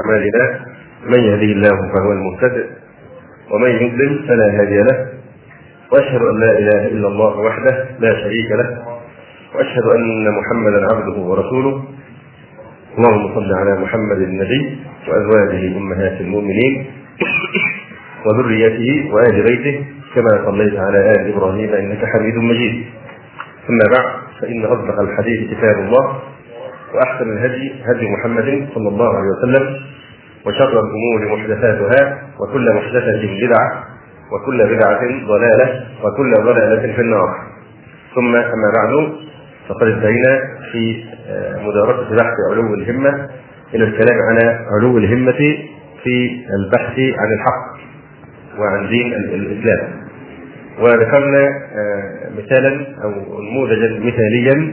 أعمالنا من يهده الله فهو المهتد ومن يضلل فلا هادي له وأشهد أن لا إله إلا الله وحده لا شريك له وأشهد أن محمدا عبده ورسوله. اللهم صل على محمد النبي وأزواجه أمهات المؤمنين وذريته وآل بيته كما صليت على آل إبراهيم إنك حميد مجيد. ثم بعد فإن أصدق الحديث كتاب الله. وأحسن الهدي هدي محمد صلى الله عليه وسلم وشر الأمور محدثاتها وكل محدثة بدعة وكل بدعة ضلالة وكل ضلالة في النار. ثم أما بعد فقد انتهينا في مدارسة بحث علو الهمة. إلى الكلام على علو الهمة في البحث عن الحق وعن دين الإسلام. وذكرنا مثالا أو نموذجا مثاليا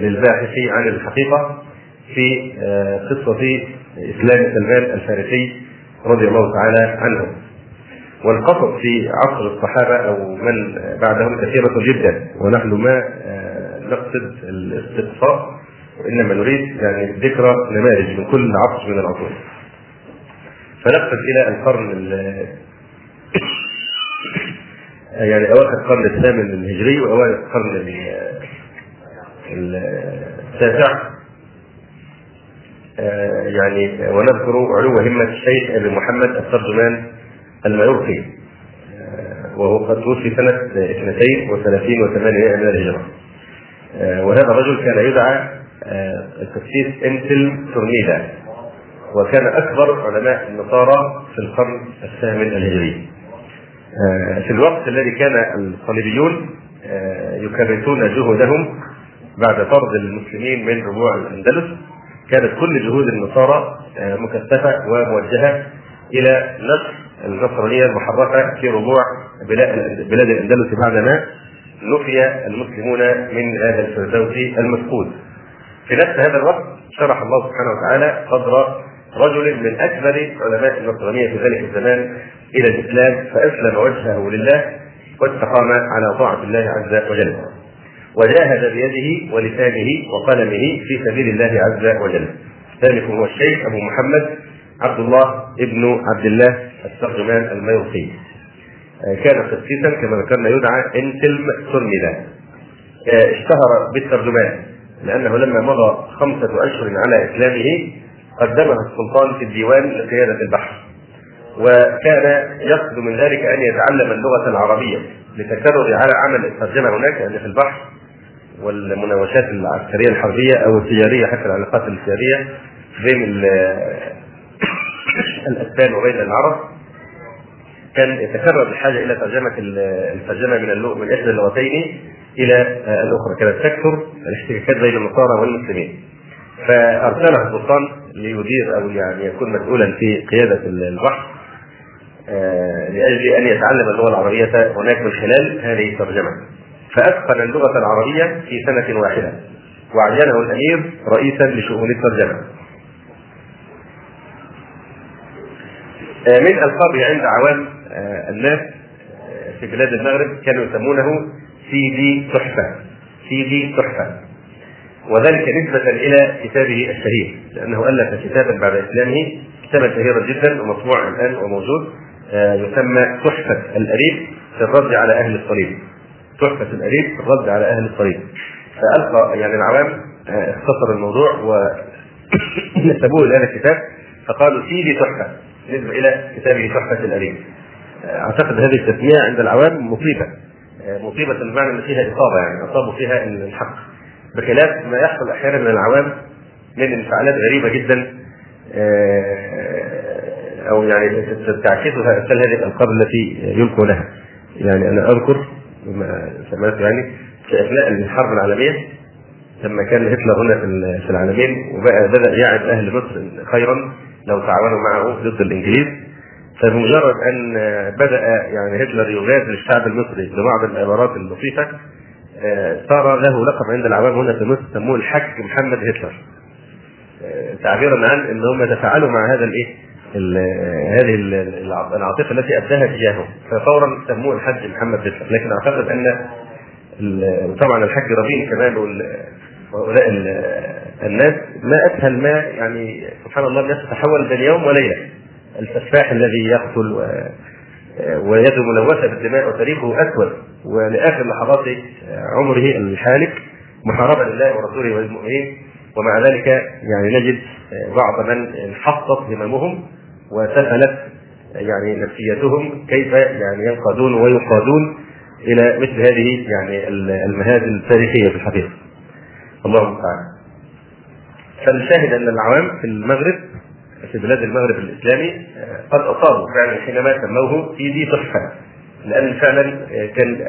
للباحث عن الحقيقة في قصة إسلام سلمان الفارسي رضي الله تعالى عنه. والقصص في عصر الصحابة أو من بعدهم كثيرة جدا ونحن ما نقصد الاستقصاء وإنما نريد يعني ذكرى نماذج من كل عصر من العصور. فنقصد إلى القرن يعني أواخر القرن الثامن الهجري وأوائل القرن التاسع يعني ونذكر علو همة الشيخ أبي محمد الترجمان الميورقي وهو قد توفي سنة اثنتين وثلاثين وثمانية من الهجرة. وهذا الرجل كان يدعى القسيس انتل تورنيدا وكان أكبر علماء النصارى في القرن الثامن الهجري. في الوقت الذي كان الصليبيون يكرسون جهودهم بعد طرد المسلمين من ربوع الأندلس كانت كل جهود النصارى مكثفة وموجهة إلى نشر النصرانية المحرفه في ربوع بلاد الأندلس بعدما نفي المسلمون من هذا الفردوس المفقود. في نفس هذا الوقت شرح الله سبحانه وتعالى صدر رجل من أكبر علماء النصرانية في ذلك الزمان إلى الإسلام فأسلم وجهه لله واستقام على طاعة الله عز وجل. وجاهد بيده ولسانه وقلمه في سبيل الله عز وجل. ذلك هو الشيخ أبو محمد عبد الله ابن عبد الله الترجمان الميوقي. كان قسيسا كما ذكرنا يدعى انتلم سرمدا. اشتهر بالترجمان لأنه لما مضى خمسة أشهر على إسلامه قدمه السلطان في الديوان لقيادة البحث. وكان يقصد من ذلك أن يتعلم اللغة العربية لتكرر على عمل الترجمه هناك لأن في البحر والمناوشات العسكرية الحربية أو التجارية حتى العلاقات التجارية بين الأسبان وبين العرب. كان يتكرر الحاجة إلى ترجمة الترجمة من اللغة من إحدى اللغتين إلى الأخرى. كانت تكثر الاحتكاكات بين النصارى والمسلمين. فارسله السلطان ليدير أو يعني يكون مسؤولا في قيادة البحر لأجل أن يتعلم اللغة العربية هناك من خلال هذه الترجمة. فاتقن اللغة العربية في سنة واحدة. وعينه الأمير رئيسا لشؤون الترجمة. من القابه عند عوام الناس في بلاد المغرب كانوا يسمونه سيدي تحفة. سيدي تحفة. وذلك نسبة إلى كتابه الشهير. لأنه ألف كتابا بعد إسلامه كتابا شهيرا جدا ومطبوع الآن وموجود يسمى تحفة الأريب في الرد على أهل الصليب تحفة الأريب في الرد على أهل الصليب فألقى يعني العوام اختصر الموضوع ونسبوه إلى هذا الكتاب فقالوا سيدي تحفة. نسبة إلى كتابه تحفة الأريب أعتقد هذه التسمية عند العوام مصيبة. مصيبة بمعنى أن فيها إصابة يعني أصابوا فيها الحق. بخلاف ما يحصل أحيانا من العوام من انفعالات غريبة جدا أو يعني تعكسها امثال هذه الألقاب التي يلقوا لها. يعني أنا أذكر بما سمعت يعني في أثناء الحرب العالمية لما كان هتلر هنا في العالمين وبقى بدأ يعد أهل مصر خيرا لو تعاونوا معه ضد الإنجليز. فبمجرد أن بدأ يعني هتلر يغادر الشعب المصري ببعض العبارات اللطيفه صار له لقب عند العوام هنا في مصر سموه الحاج محمد هتلر. تعبيرا عن إن هم تفاعلوا مع هذا الإيه؟ هذه العاطفة التي أبداها تجاهه. ففورا سموه الحج محمد هتلر لكن أعتقد أن طبعا الحج ربيع كمان وهؤلاء الناس ما أسهل ما يعني سبحان الله الناس تتحول بين يوم وليلة. السفاح الذي يقتل ويده ملوثه بالدماء وتاريخه أسود. ولآخر لحظات عمره الحالك محاربة لله ورسوله وللمؤمنين ومع ذلك يعني نجد بعض من انحطت هممهم وسهلت يعني نفسيتهم كيف يعني ينقادون ويقادون إلى مثل هذه يعني المهازل التاريخية في الحقيقة. الله المستعان. فنشاهد أن العوام في المغرب في بلاد المغرب الإسلامي قد أصابوا فعلا حينما سموه في دي تحفه لأن فعلا كان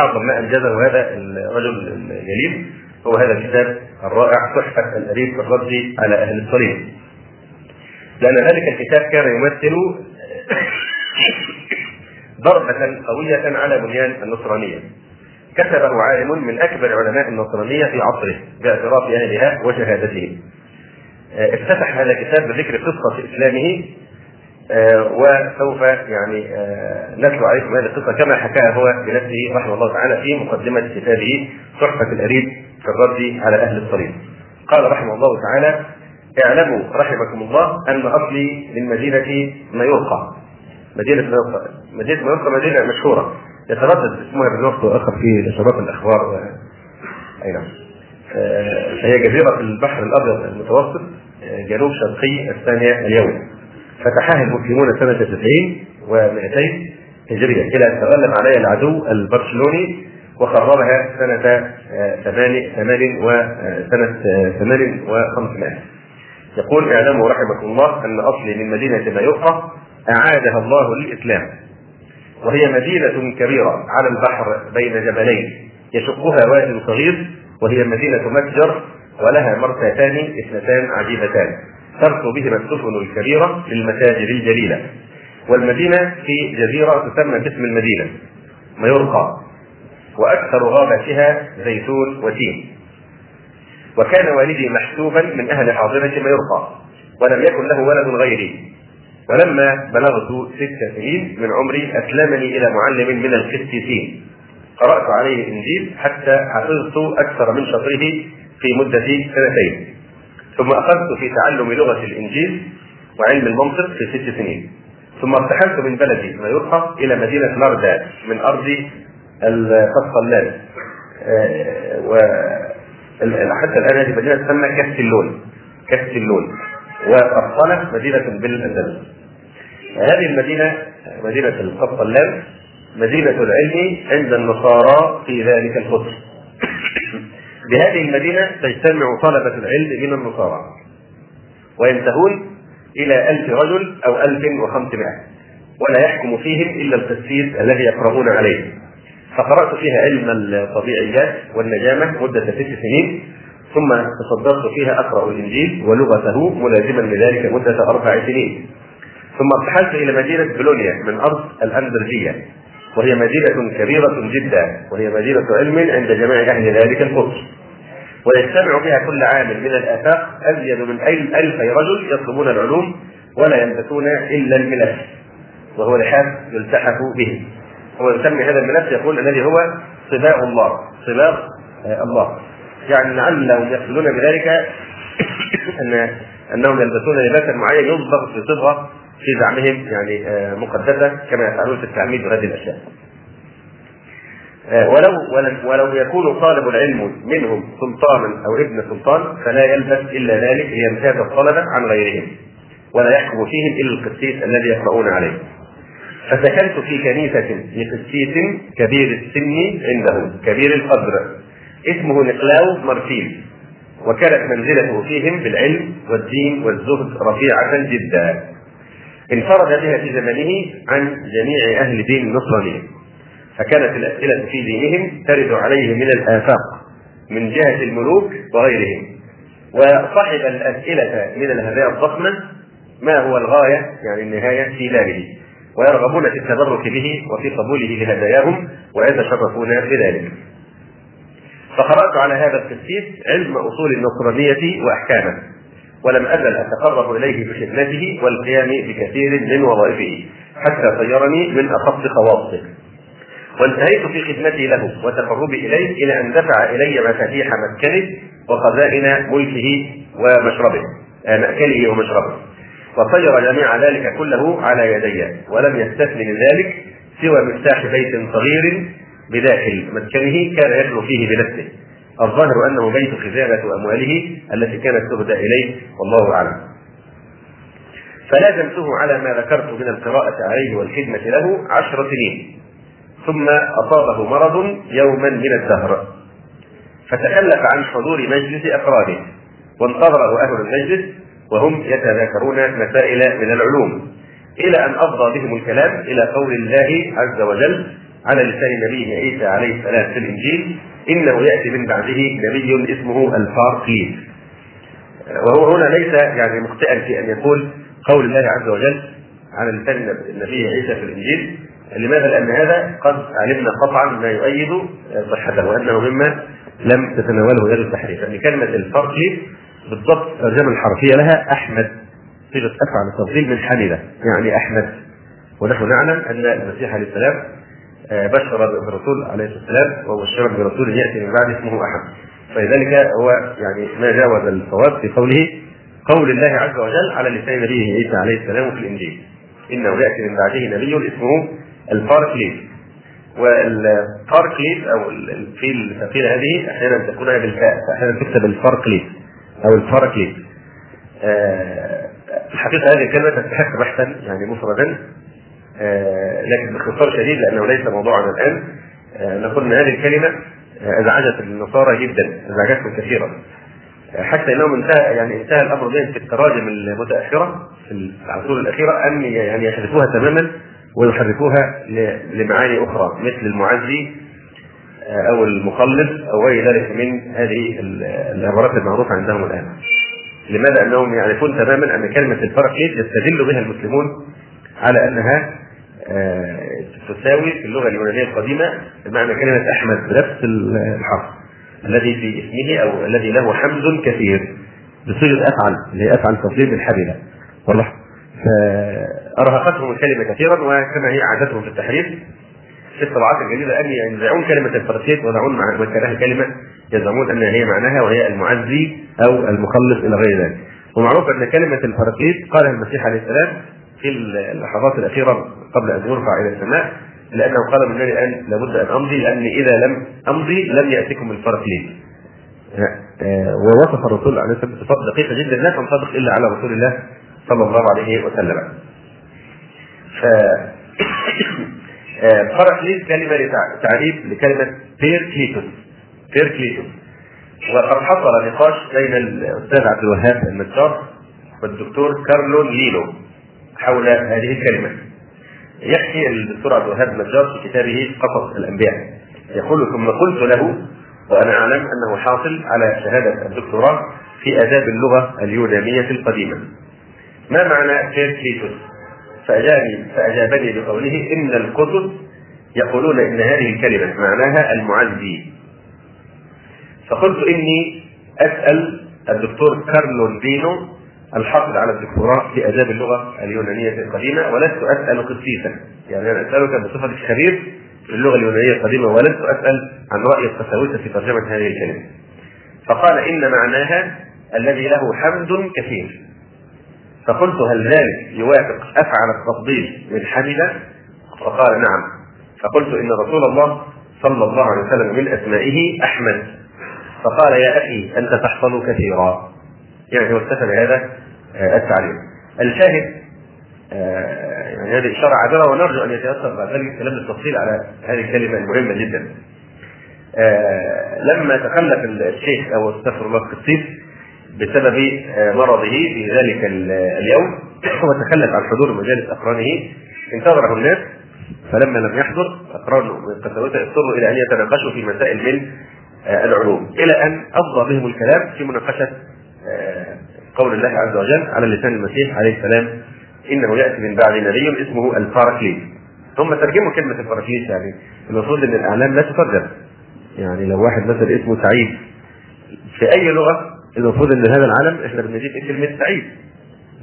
أعظم ما أنجزه هذا الرجل الجليل هو هذا الكتاب الرائع تحفه الاريب في الرد على أهل الصليب. لأن ذلك الكتاب كان يمثل ضربة قوية على بنيان النصرانية. كتبه عالم من أكبر علماء النصرانية في عصره باعتراف أهلها وشهادتهم. افتتح هذا الكتاب بذكر قصة إسلامه وسوف يعني نتلو عليكم هذه القصة كما حكاها هو بنفسه رحمه الله تعالى في مقدمة كتابه تحفة الأريد في الرد على أهل الصليب. قال رحمه الله تعالى: اعلموا رحمكم الله أن أصلي من مدينة مايورقا مدينة مايورقا مدينة مايورقا مدينة مشهورة. يتردد اسمها بين وقت وآخر في نشرات الأخبار و... أي نعم. فهي جزيرة في البحر الأبيض المتوسط جنوب شرقي الثانية اليوم. فتحها المسلمون سنة 90 و200 هجرية. إلى أن تغلب عليها العدو البرشلوني وخربها سنة ثمان وسنة ثمان وخمسمائة. يقول اعلموا رحمكم الله أن أصلي من مدينة مايوقا أعادها الله للإسلام. وهي مدينة كبيرة على البحر بين جبلين. يشقها واد صغير وهي مدينة متجر ولها مرساتان اثنتان عجيبتان. ترسو بهما السفن الكبيرة للمتاجر الجليلة. والمدينة في جزيرة تسمى باسم المدينة مايورقا وأكثر غاباتها زيتون وتين. وكان والدي محسوبا من أهل حاضره مايورقا ولم يكن له ولد غيري. ولما بلغت ست سنين من عمري أسلمني إلى معلم من القسيسين. قرأت عليه الإنجيل حتى حفظت أكثر من شطره في مدة سنتين. ثم أخذت في تعلم لغة الإنجيل وعلم المنطق في ست سنين. ثم ارتحلت من بلدي مايورقا إلى مدينة لاردا من أرض القسطلان. و حتى الآن هذه مدينة تسمى كاستلون كاستلون وقسطنه مدينة بالاندلس هذه المدينة مدينة القسطلان مدينة العلم عند النصارى في ذلك القطر. بهذه المدينة تجتمع طلبة العلم من النصارى. وينتهون إلى ألف رجل أو ألف وخمسمائة. ولا يحكم فيهم إلا القسيس الذي يقرؤون عليه. فقرأت فيها علم الطبيعيات والنجامة مدة ست سنين ثم تصدرت فيها أقرأ الإنجيل ولغته ملازما لذلك مدة أربع سنين. ثم ارتحلت إلى مدينة بولونيا من أرض الأندرجية وهي مدينة كبيرة جدا وهي مدينة علم عند جميع أهل ذلك القدس ويجتمع بها كل عام من الآفاق أزيد من ألف رجل يطلبون العلوم ولا يلبسون إلا الملف وهو لحاف يلتحف به. هو يسمي هذا الملف يقول الذي هو صباغ الله صباغ الله يعني لعلهم يقصدون بذلك ان أنهم يلبسون لباسا معين يصبغ في صبغة في زعمهم يعني مقدسة كما يفعلون في التعميد وهذه الأشياء. ولو ولو يكون طالب العلم منهم سلطانا أو ابن سلطان فلا يلبس إلا ذلك ليمتاز الطلبة عن غيرهم ولا يحكم فيهم إلا القسيس الذي يقرؤون عليه. فسكنت في كنيسة لقسيس كبير السن عنده كبير القدر. اسمه نقلاو مرسيل وكانت منزلته فيهم بالعلم والدين والزهد رفيعة جدا. انفرد بها في زمنه عن جميع أهل دين النصرانية فكانت الأسئلة في دينهم ترد عليه من الآفاق من جهة الملوك وغيرهم. وصاحب الأسئلة من الهدايا الضخمة ما هو الغاية؟ يعني النهاية في بابه ويرغبون في التبرك به وفي قبوله لهداياهم ويتشرفون بذلك. فقرأت على هذا القسيس علم أصول النصرانية وأحكامه ولم أزل أتقرب إليه بخدمته والقيام بكثير من وظائفه حتى صيرني من أخص خواصه. وانتهيت في خدمتي له وتقربي إليه إلى أن دفع إلي مفاتيح مسكنه وخزائن ملكه ومشربه آه، مأكله ومشربه وطير جميع ذلك كله على يدي ولم يستثن من ذلك سوى مفتاح بيت صغير بداخل مسكنه كان يخلو فيه بنفسه. الظاهر أنه بيت خزانة أمواله التي كانت تهدى إليه والله أعلم. فلازمته على ما ذكرت من القراءة عليه والخدمة له عشر سنين. ثم أصابه مرض يوما من الدهر. فتكلف عن حضور مجلس أفراده وانتظره أهل المجلس وهم يتذاكرون مسائل من العلوم إلى أن أفضى بهم الكلام إلى قول الله عز وجل على لسان نبيه عيسى عليه السلام في الإنجيل إنه يأتي من بعده نبي اسمه الفارقيس وهو هنا ليس يعني مخطئا في أن يقول قول الله عز وجل على لسان النبي عيسى في الإنجيل. لماذا؟ لأن هذا قد علمنا قطعا ما يؤيد صحته وأنه مما لم تتناوله يد التحريف لأن كلمة الفرقي بالضبط الترجمة الحرفية لها أحمد صيغة أفعل التفضيل من حملة يعني أحمد. ونحن نعلم أن المسيح عليه السلام آه، بشر بالرسول عليه السلام وبشر برسول يأتي من بعد اسمه أحمد فلذلك هو يعني ما جاوز الصواب في قوله قول الله عز وجل على لسان نبيه عيسى عليه السلام في الإنجيل. إنه يأتي من بعده نبي اسمه الباركليت والباركليت أو الفيل الثقيله هذه أحيانا تكون بالفاء أحيانا تكتب الباركليت أو الباركليت آه الحقيقة هذه الكلمة تستحق بحثا يعني مفردا. آه لكن باختصار شديد لأنه ليس موضوعنا الآن آه نقول إن هذه الكلمة آه، أزعجت النصارى جدا أزعجتهم كثيرا. آه، حتى انهم انتهى يعني انتهى الأمر بهم في التراجم المتأخرة في العصور الأخيرة أن يعني يحذفوها تماما ويحركوها لمعاني أخرى مثل المعزي أو المخلص أو غير ذلك من هذه العبارات المعروفة عندهم الآن. لماذا؟ أنهم يعرفون تماما أن كلمة الباراكليت يستدل بها المسلمون على أنها آه، تساوي في اللغة اليونانية القديمة بمعنى كلمة أحمد بنفس الحرف الذي في اسمه أو الذي له حمد كثير بصيغة أفعل اللي هي أفعل تفضيل بالحبيبه واضح؟ فأرهقتهم الكلمة كثيرا وكما هي عادتهم في التحريف في الطبعات الجديدة ان ينزعون كلمة الفرسيت ويضعون مكانها كلمة يزعمون أن هي معناها وهي المعزي أو المخلص إلى غير ذلك. ومعروف أن كلمة الفرسيت قالها المسيح عليه السلام في اللحظات الأخيرة قبل أن يرفع إلى السماء لأنه قال من الان لابد أن أمضي لاني إذا لم أمضي لم ياتكم الفرقليت. آه، ووصف الرسول عليه الصلاة والسلام بصفات دقيقه جدا لا تنطبق إلا على رسول الله صلى الله عليه وسلم ف فرقليس آه، كلمة تعريب لكلمة بيركليتوس بيركليتوس وقد حصل نقاش بين الأستاذ عبد الوهاب النجار والدكتور كارلو نلينو حول هذه الكلمة. يحكي الدكتور عبد الوهاب النجار في كتابه قصص الأنبياء. يقول ثم قلت له وأنا أعلم أنه حاصل على شهادة الدكتوراه في آداب اللغة اليونانية القديمة. ما معنى بيركليتوس؟ فأجابني فأجابني بقوله إن الكتب يقولون إن هذه الكلمة معناها المعزي. فقلت إني أسأل الدكتور كارلون دينو الحاصل على الدكتوراه في آداب اللغة اليونانية القديمة ولست أسأل قسيسا يعني أنا أسألك بصفة خبير في اللغة اليونانية القديمة ولست أسأل عن رأي القساوسة في ترجمة هذه الكلمة. فقال إن معناها الذي له حمد كثير. فقلت هل ذلك يوافق أفعل التفضيل من حمد؟ فقال نعم فقلت إن رسول الله صلى الله عليه وسلم من أسمائه أحمد فقال يا أخي أنت تحفظ كثيرا يعني هو اكتفى بهذا آه، التعليم الشاهد آه، يعني هذه إشارة عابرة ونرجو أن يتاثر بعد ذلك كلام التفصيل على هذه الكلمة المهمة جدا. آه، لما تخلف الشيخ أو أستغفر الله القسيس بسبب آه، مرضه في ذلك اليوم. وتخلف عن حضور مجالس أقرانه انتظره الناس فلما لم يحضر اقران القساوسه اضطروا إلى أن يتناقشوا في مسائل من آه، العلوم. إلى أن أفضى بهم الكلام في مناقشة آه، قول الله عز وجل على لسان المسيح عليه السلام إنه يأتي من بعد نبي اسمه الباراكليت ثم ترجموا كلمة الباراكليت يعني المفروض إن الأعلام لا تترجم يعني لو واحد مثلا اسمه سعيد في أي لغة المفروض ان هذا العلم إحنا بنجيب كلمه سعيد.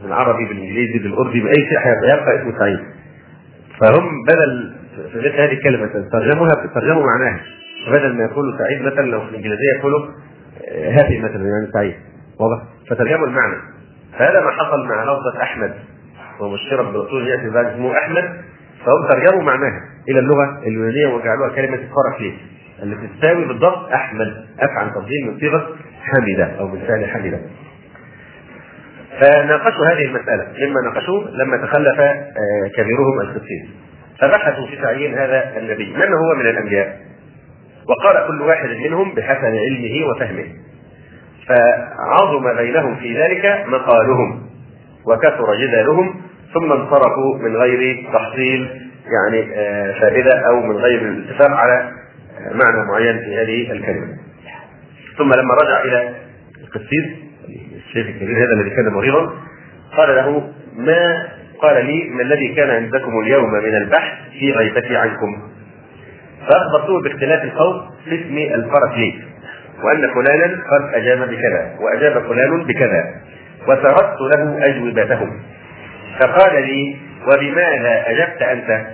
بالعربي بالإنجليزي بالأردي بأي شيء يبقى اسمه سعيد. فهم بدل في مثل هذه الكلمة ترجمها ترجموا معناها. بدل ما يقولوا سعيد مثلا لو في الإنجليزية يقولوا هابي مثلا يعني سعيد. واضح؟ فترجموا المعنى. فهذا ما حصل مع لفظة أحمد. ومشترك بالرسول يأتي بعد اسمه أحمد. فهم ترجموا معناها إلى اللغة اليونانية وجعلوها كلمة فرقليس التي تساوي بالضبط أحمد. أفعل تفضيل من صيغة حمده أو من فعل حمده فناقشوا هذه المسألة مما ناقشوه لما تخلف آه، كبيرهم القسيس فبحثوا في تعيين هذا النبي. من هو من الأنبياء؟ وقال كل واحد منهم بحسب علمه وفهمه. فعظم بينهم في ذلك مقالهم وكثر جدالهم ثم انصرفوا من غير تحصيل يعني آه، فائدة أو من غير الاتفاق على آه، معنى معين في هذه الكلمة. ثم لما رجع إلى القسيس الشيخ الكبير هذا الذي كان مريضا قال له ما قال لي ما الذي كان عندكم اليوم من البحث في غيبتي عنكم؟ فأخبرته باختلاف القول في اسم الفرسليس وأن فلانا قد أجاب بكذا وأجاب فلان بكذا وسردت له أجوبتهم. فقال لي وبماذا أجبت أنت؟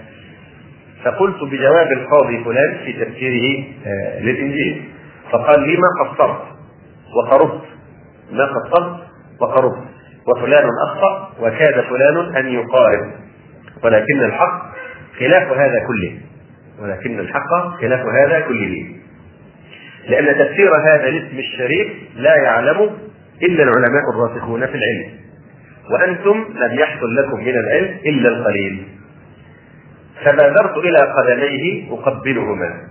فقلت بجواب القاضي فلان في تفسيره آه، للإنجيل. فقال لي ما قصرت وقربت ما قصرت وقربت وفلان أخطأ وكاد فلان أن يقارب. ولكن الحق خلاف هذا كله. ولكن الحق خلاف هذا كله. لأن تفسير هذا الاسم الشريف لا يعلم إلا العلماء الراسخون في العلم. وأنتم لم يحصل لكم من العلم إلا القليل. فبادرت إلى قدميه أقبلهما.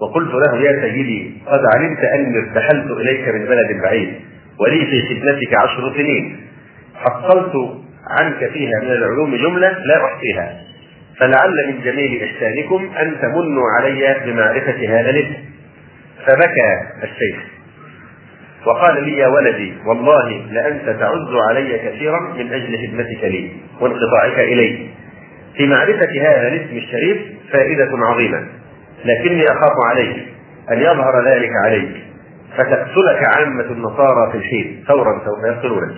وقلت له يا سيدي قد علمت أني ارتحلت إليك من بلد بعيد ولي في خدمتك عشر سنين. حصلت عنك فيها من العلوم جملة لا أحصيها. فلعل من جميل إحسانكم أن تمنوا علي بمعرفة هذا الاسم. فبكى الشيخ. وقال لي يا ولدي والله لأنت تعز علي كثيرا من أجل خدمتك لي وانقطاعك إلي. في معرفة هذا الاسم الشريف فائدة عظيمة. لكني أخاف عليك أن يظهر ذلك عليك فتقتلك عامة النصارى في الحين ثورا سوف يقتلونك.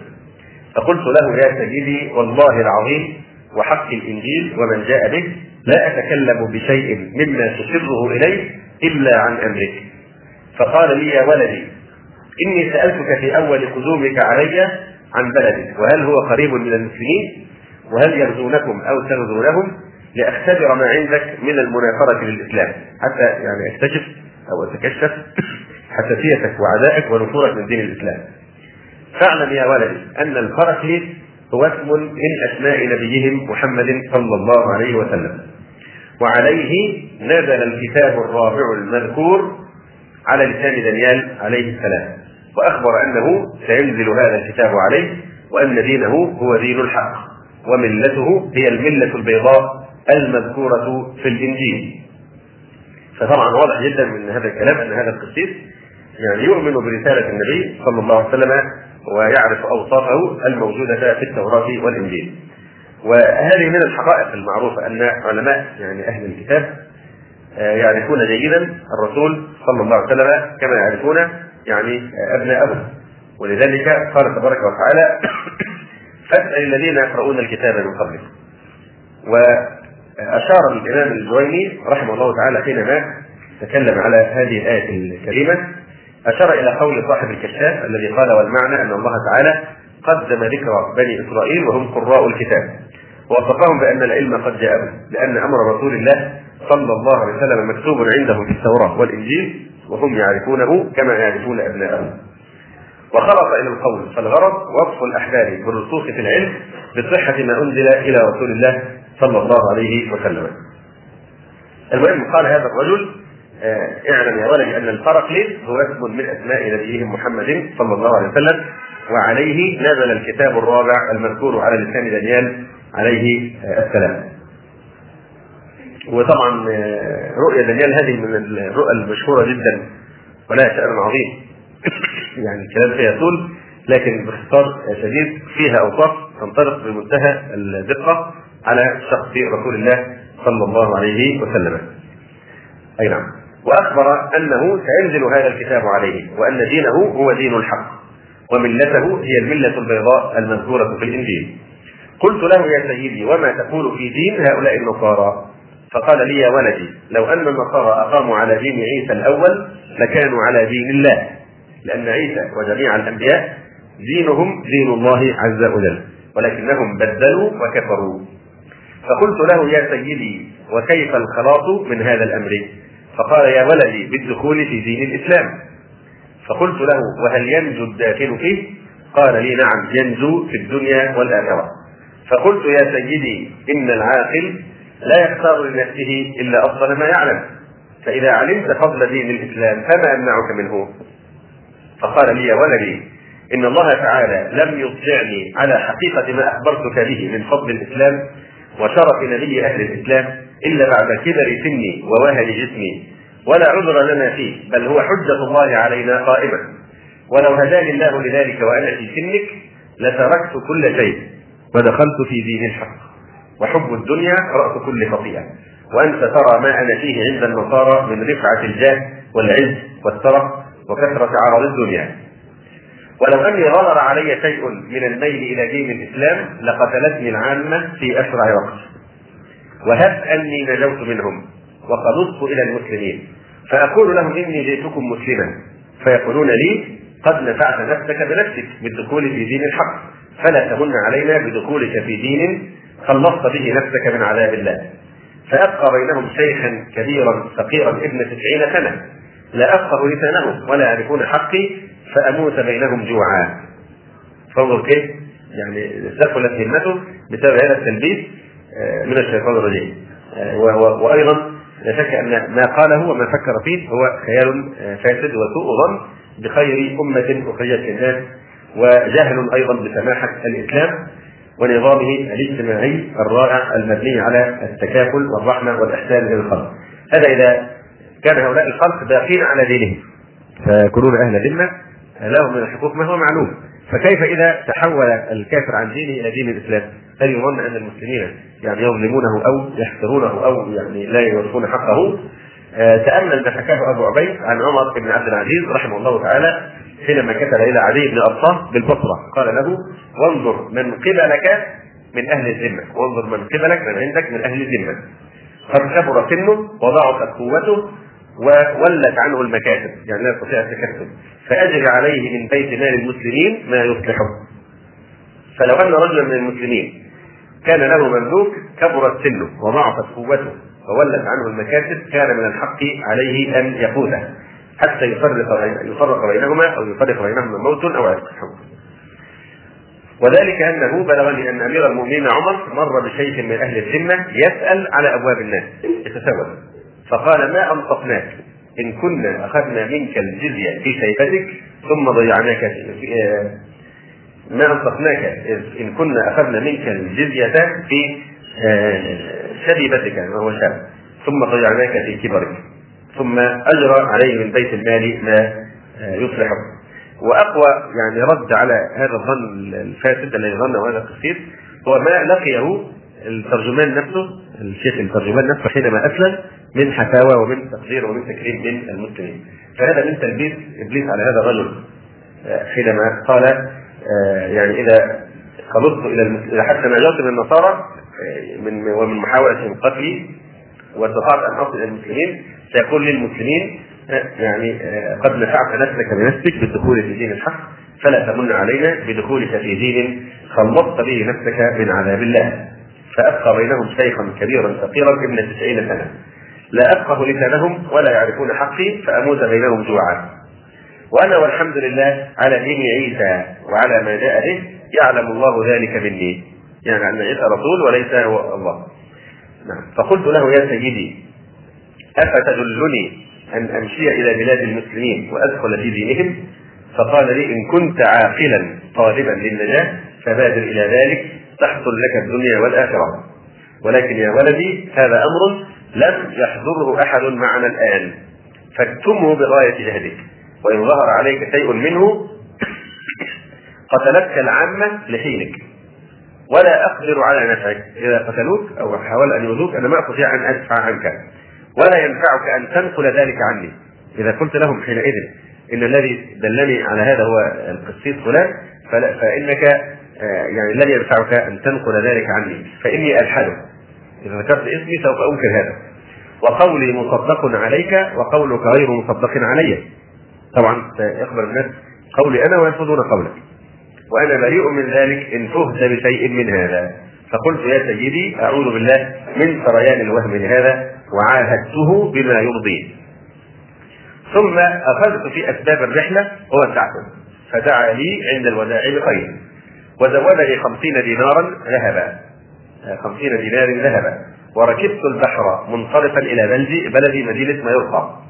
فقلت له يا سيدي والله العظيم وحق الإنجيل ومن جاء به لا أتكلم بشيء مما تسره إليه إلا عن أمرك. فقال لي يا ولدي إني سألتك في أول قدومك علي عن بلدك وهل هو قريب من المسلمين؟ وهل يغزونكم أو تغزونهم لأختبر ما عندك من المنافرة للاسلام حتى يعني أكتشف أو أتكشف حساسيتك وعدائك ونفورك من دين الإسلام. فاعلم يا ولدي أن الفرق هو اسم من أسماء نبيهم محمد صلى الله عليه وسلم. وعليه نزل الكتاب الرابع المذكور على لسان دانيال عليه السلام. وأخبر أنه سينزل هذا الكتاب عليه وأن دينه هو دين الحق وملته هي الملة البيضاء المذكورة في الإنجيل. فطبعا واضح جدا من هذا الكلام أن هذا القسيس يعني يؤمن برسالة النبي صلى الله عليه وسلم ويعرف أوصافه الموجودة في التوراة والإنجيل. وهذه من الحقائق المعروفة أن علماء يعني أهل الكتاب آه، يعرفون جيدا الرسول صلى الله عليه وسلم كما يعرفون يعني ابناءهم ولذلك قال تبارك وتعالى فاسأل الذين يقرؤون الكتاب من قبلكم واشار الإمام الجويني رحمه الله تعالى حينما تكلم على هذه الآية الكريمة أشار إلى قول صاحب الكشاف الذي قال والمعنى أن الله تعالى قدم ذكر بني إسرائيل وهم قراء الكتاب ووصفهم بأن العلم قد جاءهم لأن أمر رسول الله صلى الله عليه وسلم مكتوب عندهم في التوراة والإنجيل وهم يعرفونه كما يعرفون أبناءهم. وخلط إلى القول فالغرض وصف الأحبار بالرسوخ في العلم بصحة ما أنزل إلى رسول الله صلى الله عليه وسلم المهم قال هذا الرجل آه، اعلم يا ولدي أن الفرقليس هو اسم من أسماء نبيهم محمد صلى الله عليه وسلم وعليه نزل الكتاب الرابع المذكور على لسان دانيال عليه آه، السلام. وطبعا آه، رؤيا دانيال هذه من الرؤى المشهورة جدا ولها شأن عظيم. يعني الكلام فيها طول لكن باختصار شديد فيها أوصاف تنطلق بمنتهى الدقة على شخص رسول الله صلى الله عليه وسلم. أي نعم. وأخبر أنه سينزل هذا الكتاب عليه وأن دينه هو دين الحق وملته هي الملة البيضاء المذكورة في الإنجيل. قلت له يا سيدي وما تقول في دين هؤلاء النصارى؟ فقال لي يا ولدي لو أن النصارى أقاموا على دين عيسى الأول لكانوا على دين الله لأن عيسى وجميع الأنبياء دينهم دين الله عز وجل ولكنهم بدلوا وكفروا فقلت له يا سيدي وكيف الخلاص من هذا الأمر؟ فقال يا ولدي بالدخول في دين الإسلام. فقلت له وهل ينجو الداخل فيه؟ قال لي نعم ينجو في الدنيا والآخرة. فقلت يا سيدي إن العاقل لا يختار لنفسه إلا أفضل ما يعلم. فإذا علمت فضل دين الإسلام فما أمنعك منه؟ فقال لي يا ولدي إن الله تعالى لم يطلعني على حقيقة ما أخبرتك به من فضل الإسلام وشرف نبي أهل الإسلام إلا بعد كبر سني ووهن جسمي. ولا عذر لنا فيه بل هو حجة الله علينا قائمة. ولو هداني الله لذلك وأنا في سنك لتركت كل شيء. ودخلت في دين الحق. وحب الدنيا رأس كل خطيئة. وأنت ترى ما أنا فيه عند النصارى من رفعة الجاه والعز والثرى وكثرة عرض الدنيا. ولو أني غلر علي شيء من الميل إلى دين الإسلام لقتلتني العامة في أسرع وقت. وهب أني نجوت منهم وقبضت إلى المسلمين. فأقول لهم إني جئتكم مسلما. فيقولون لي قد نفعت نفسك بنفسك بالدخول في دين الحق. فلا تمن علينا بدخولك في دين خلصت به نفسك من عذاب الله. فأبقى بينهم شيخا كبيرا فقيرا ابن تسعين سنة. لا أفقه لسانهم ولا يعرفون حقي فأموت بينهم جوعا فانظر كيف يعني ثقلت همته بسبب هذا التلبيس آه، من الشيطان الرجيم آه، وأيضا لا شك أن ما قاله وما فكر فيه هو خيال آه، فاسد وسوء ظن بخير أمة أخرجت للناس وجهل أيضا بسماحة الإسلام ونظامه الاجتماعي الرائع المبني على التكافل والرحمة والإحسان للخلق. هذا إذا كان هؤلاء الخلق باقين على دينهم فيكونون أهل ذمة لهم من الحقوق ما هو معلوم فكيف إذا تحول الكافر عن دينه إلى دين الإسلام؟ هل يظن أن المسلمين يعني يظلمونه أو يحقرونه أو يعني لا يوفون حقه؟ آه، تأمل ما حكاه أبو عبيد عن عمر بن عبد العزيز رحمه الله تعالى حينما كتب إلى علي بن ابطاه بالبصرة قال له وانظر من قبلك من أهل الذمة وانظر من قبلك من عندك من أهل الذمة قد كبر سنه وضعفت قوته وولت عنه المكاتب يعني لا يستطيع التكتب فأجري عليه من بيت مال المسلمين ما يصلحه. فلو أن رجلا من المسلمين كان له مملوك كبرت سنه وضعفت قوته وولت عنه المكاسب كان من الحق عليه أن يقوله حتى يفرق يفرق بينهما أو يفرق بينهما موت أو عتق وذلك أنه بلغني أن أمير المؤمنين عمر مر بشيخ من أهل الذمة يسأل على أبواب الناس يتساءل فقال ما أنطقناك؟ إن كنا أخذنا منك الجزية في شيبتك ثم ضيعناك في ما أنطقناك. إن كنا أخذنا منك الجزية في شبيبتك يعني وهو شاب. ثم ضيعناك في كبرك. ثم أجرى عليه من بيت المال ما يصلحه. وأقوى يعني رد على هذا الظن الفاسد الذي ظنه هذا القسيس هو ما لقيه الترجمان نفسه الشيخ الترجمان نفسه حينما أسلم من حفاوة ومن تقدير ومن تكريم من المسلمين. فهذا من تلبيس إبليس على هذا الرجل. آه، حينما قال آه، يعني إذا خلصت إلى المسلمين حتى نجوت من النصارى آه، من ومن محاولة قتلي واستطعت ان اصل إلى المسلمين سيقول للمسلمين يعني قد نفعت نفسك بنفسك بالدخول في دين الحق فلا تمن علينا بدخولك في دين خلصت به نفسك من عذاب الله. فأبقى بينهم شيخا كبيرا فقيرا ابن تسعين سنة. لا أفقه لسانهم ولا يعرفون حقي فأموت بينهم جوعا. وأنا والحمد لله على دين عيسى وعلى ما جاء به يعلم الله ذلك مني. يعني أن عيسى رسول وليس هو الله. نعم. فقلت له يا سيدي أفتدلني أن أمشي إلى بلاد المسلمين وأدخل في دينهم؟ فقال لي إن كنت عاقلا طالبا للنجاة فبادر إلى ذلك تحصل لك الدنيا والآخرة. ولكن يا ولدي هذا أمر لم يحضره أحد معنا الآن. فاكتمه بغاية جهدك. وإن ظهر عليك شيء منه قتلتك العامة لحينك. ولا أقدر على نفعك. إذا قتلوك أو حاولوا أن يؤذوك أنا ما أستطيع أن أدفع عنك. ولا ينفعك أن تنقل ذلك عني. إذا قلت لهم حينئذ إن الذي دلني على هذا هو القسيس فلان فإنك آه، يعني لن ينفعك أن تنقل ذلك عني. فإني ألحده. إذا ذكرت اسمي سوف أنكر هذا. وقولي مصدق عليك وقولك غير مصدق علي. طبعا سيقبل الناس قولي أنا ويرفضون قولك. وأنا بريء من ذلك إن فهت بشيء من هذا. فقلت يا سيدي أعوذ بالله من سريان الوهم لهذا وعاهدته بما يرضيه ثم أخذت في أسباب الرحلة وودعته فدعا لي عند الوداع بخير. وزودني خمسين دينارا ذهبا. خمسين دينار ذهبا. وركبت البحر منصرفا إلى بلدي بلدي مدينة مايورقا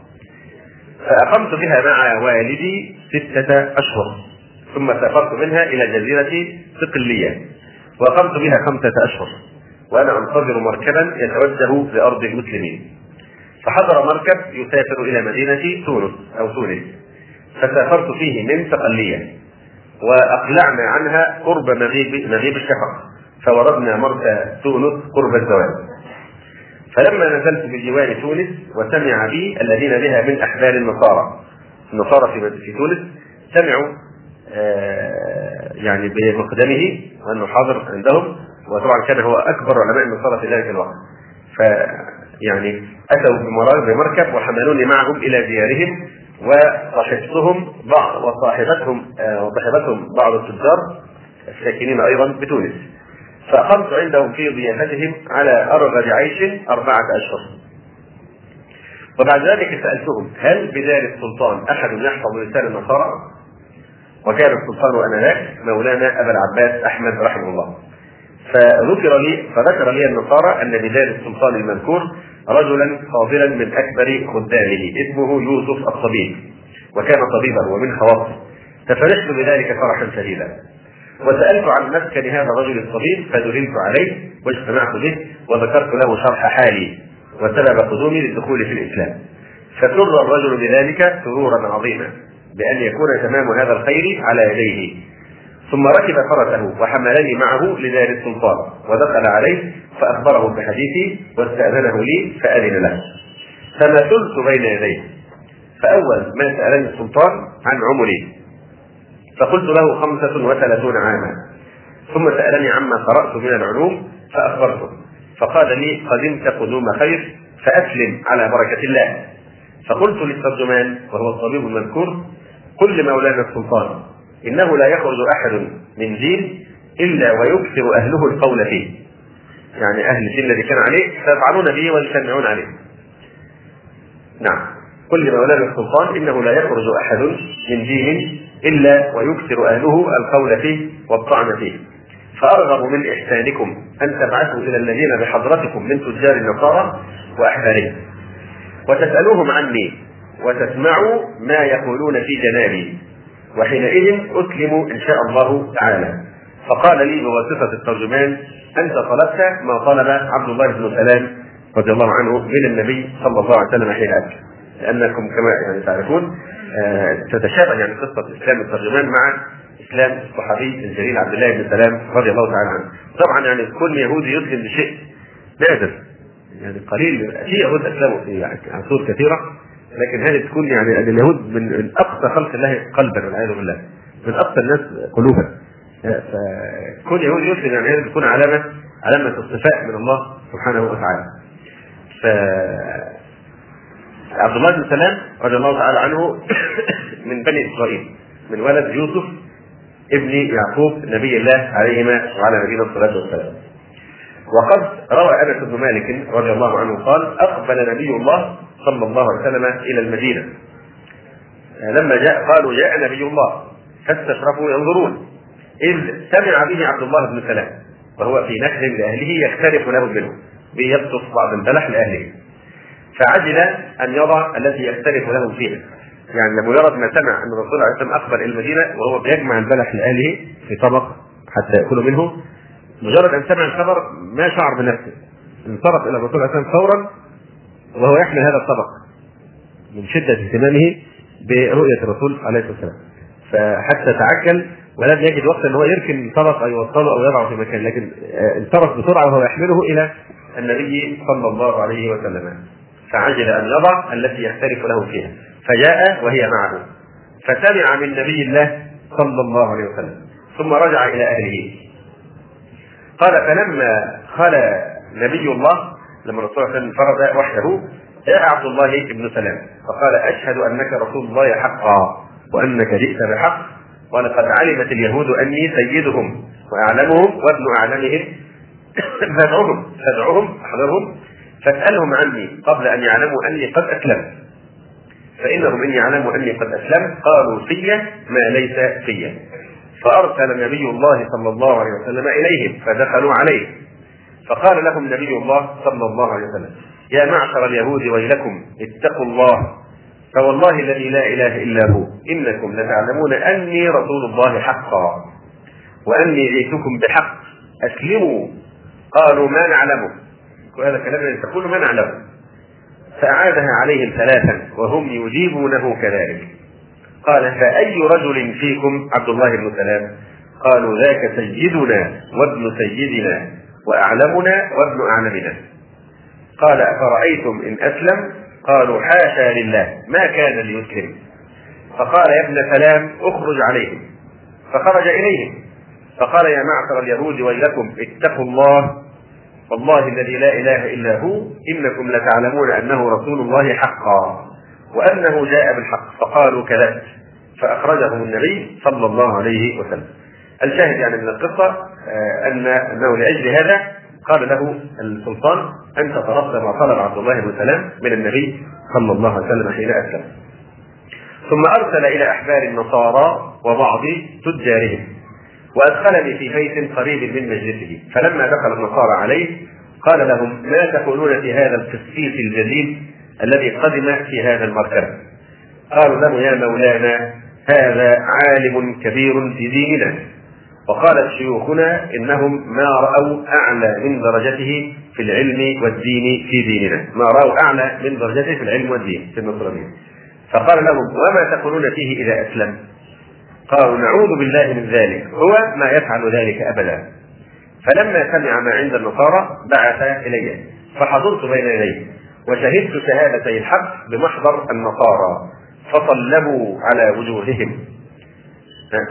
فأقمت بها مع والدي ستة أشهر. ثم سافرت منها إلى جزيرة صقليه وأقمت بها خمسة أشهر. وأنا أنتظر مركبا يتوجه لأرض المسلمين. فحضر مركب يسافر إلى مدينة تونس أو تونس. فسافرت فيه من صقليه وأقلعنا عنها قرب مغيب مغيب الشفق. فوردنا مرسى تونس قرب الزوال. فلما نزلت بجوار تونس وسمع بي الذين بها من أحبار النصارى. النصارى في في تونس سمعوا آه، يعني بمقدمه وأنه حاضر عندهم. وطبعا كان هو أكبر علماء النصارى في ذلك الوقت. ف يعني أتوا بمركب وحملوني معهم إلى ديارهم وصحبتهم بعض وصاحبتهم آه، وصاحبتهم بعض التجار الساكنين أيضا بتونس. فأقمت عندهم في ضيافتهم على أرغد عيش أربعة أشهر. وبعد ذلك سألتهم هل بدار السلطان أحد يحفظ لسان النصارى؟ وكان السلطان آنذاك مولانا أبا العباس أحمد رحمه الله. فذكر لي فذكر لي النصارى أن بدار السلطان المذكور رجلا فاضلا من أكبر خدامه اسمه يوسف الطبيب وكان طبيبا ومن خواصه ففرحت بذلك فرحا شديدا. وسألت عن مسكن هذا الرجل الطبيب فدللت عليه واجتمعت به وذكرت له شرح حالي وسبب قدومي للدخول في الإسلام. فسر الرجل بذلك سرورا عظيما بأن يكون تمام هذا الخير على يديه. ثم ركب فرسه وحملني معه لدار السلطان ودخل عليه فأخبره بحديثي واستأذنه لي فأذن له. فمثلت بين يديه؟ فأول ما سألني السلطان عن عمري. فقلت له خمسة وثلاثون عاما. ثم سألني عما قرأت من العلوم فأخبرته. فقال لي قدمت قدوم خير فأسلم على بركة الله. فقلت للترجمان وهو الطبيب المذكور قل لمولانا السلطان إنه لا يخرج أحد من دين إلا ويكثر أهله القول فيه. يعني أهل الدين الذي كان عليه سيفعلون به ويسمعون عليه. نعم. قل لمولانا السلطان إنه لا يخرج أحد من دين إلا ويكثر أهله القول فيه والطعن فيه. فأرغب من إحسانكم أن تبعثوا إلى الذين بحضرتكم من تجار النصارى وأحبارهم. وتسألوهم عني وتسمعوا ما يقولون في جنابي وحينئذ أسلم إن شاء الله تعالى. فقال لي بواسطة الترجمان أنت طلبت ما طلب عبد الله بن سلام رضي الله عنه من النبي صلى الله عليه وسلم حين أتى لأنكم كما يعني تعرفون آه، تتشابه يعني قصة إسلام الترجمان مع إسلام الصحابي الجليل عبد الله بن سلام رضي الله تعالى عنه. طبعا يعني كل يهودي يسلم بشيء نادر يعني قليل في يهود أسلموا في عصور كثيرة لكن هذه تكون يعني اليهود من أقصى خلق الله قلبا والعياذ بالله من أقصى الناس قلوبا فكل يهودي يسلم يعني هذه تكون علامة علامة اصطفاء من الله سبحانه وتعالى. ف عبد الله بن سلام رضي الله تعالى عنه من بني إسرائيل من ولد يوسف ابن يعقوب نبي الله عليهما وعلى نبينا الصلاة والسلام. وقد روى أنس بن مالك رضي الله عنه قال أقبل نبي الله صلى الله عليه وسلم إلى المدينة. لما جاء قالوا جاء نبي الله فاستشرفوا ينظرون إذ سمع به عبد الله بن سلام وهو في نحر لأهله يختلف له منه بيبسط بعض البلح لأهله فعجل أن يضع التي يختلف له فيها. يعني لمجرد ما سمع أن الرسول عليه الصلاه والسلام اقبل المدينة وهو بيجمع البلح لأهله في طبق حتى يأكلوا منه. مجرد أن سمع الخبر ما شعر بنفسه. انصرف إلى الرسول عليه والسلام فورا وهو يحمل هذا الطبق من شدة اهتمامه برؤية الرسول عليه الصلاة والسلام. فحتى تعجل ولم يجد وقتا إن هو يركن الطبق أو يوصله أو يضعه في مكان لكن انصرف بسرعة وهو يحمله إلى النبي صلى الله عليه وسلم. فعجل ان يضع التي يختلف له فيها فجاء وهي معه فسمع من نبي الله صلى الله عليه وسلم ثم رجع إلى أهله. قال فلما خلا نبي الله لما الرسول صلى الله عليه وسلم وحده جاء عبد الله بن سلام فقال أشهد أنك رسول الله حقا وأنك جئت بحق ولقد علمت اليهود أني سيدهم وأعلمهم وابن أعلمهم فادعهم فادعهم احضرهم فاسألهم عني قبل أن يعلموا أني قد أسلمت. فإنهم إن يعلموا أني قد أسلمت قالوا في ما ليس في فأرسل نبي الله صلى الله عليه وسلم إليهم فدخلوا عليه. فقال لهم نبي الله صلى الله عليه وسلم يا معشر اليهود ويلكم اتقوا الله فوالله الذي لا إله إلا هو إنكم لتعلمون أني رسول الله حقا وأني جئتكم بحق أسلموا قالوا ما نعلمه. وهذا كلام تقول ما نعلمه فأعادها عليهم ثلاثا وهم يجيبونه كذلك. قال فأي رجل فيكم عبد الله بن سلام؟ قالوا ذاك سيدنا وابن سيدنا وأعلمنا وابن أعلمنا. قال أفرأيتم إن أسلم؟ قالوا حاشا لله ما كان ليسلم. فقال يا ابن سلام اخرج عليهم. فخرج إليهم. فقال يا معشر اليهود ويلكم اتقوا الله والله الذي لا إله إلا هو إنكم لتعلمون أنه رسول الله حقا وأنه جاء بالحق فقالوا كذبت فأخرجه النبي صلى الله عليه وسلم. الشاهد يعني من القصة آه، أن أنه لأجل هذا قال له السلطان أنت طلبت ما طلب عبد الله بن سلام من النبي صلى الله عليه وسلم حين أسلم. ثم أرسل إلى أحبار النصارى وبعض تجارهم وأدخلني في بيت قريب من مجلسه. فلما دخل النصارى عليه قال لهم ما تقولون في هذا القسيس الجليل الذي قدم في هذا المركب قالوا له يا مولانا هذا عالم كبير في ديننا. وقالت شيوخنا إنهم ما رأوا أعلى من درجته في العلم والدين في ديننا. ما رأوا أعلى من درجته في العلم والدين في النصرانيه فقال لهم وما تقولون فيه إذا اسلم قالوا نعوذ بالله من ذلك. هو ما يفعل ذلك أبدا. فلما سمع ما عند النصارى بعث إلي. فحضرت بين يديه. وشهدت شهادتي الحق بمحضر النصارى. فصلبوا على وجوههم.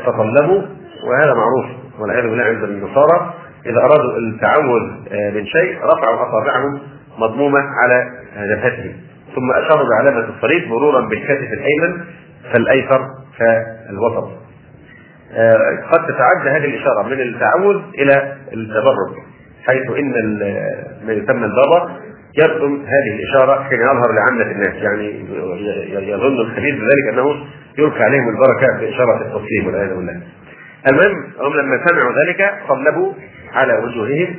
فصلبوا وهذا معروف. والعياذ بالله عند النصارى. إذا أرادوا التعوذ آه، من شيء رفعوا أصابعهم مضمومة على جبهتهم. ثم أشاروا بعلامة الصليب مرورا بالكتف الأيمن فالأيسر فالوسط. قد تتعدى هذه الإشارة من التعوذ إلى التبرك حيث إن ما يسمى البابا يرسم هذه الإشارة حين يظهر لعامة الناس يعني يظن الخبير بذلك أنه يلقي عليهم البركة بإشارة التصليب والعياذ بالله. المهم هم لما سمعوا ذلك صلبوا على وجوههم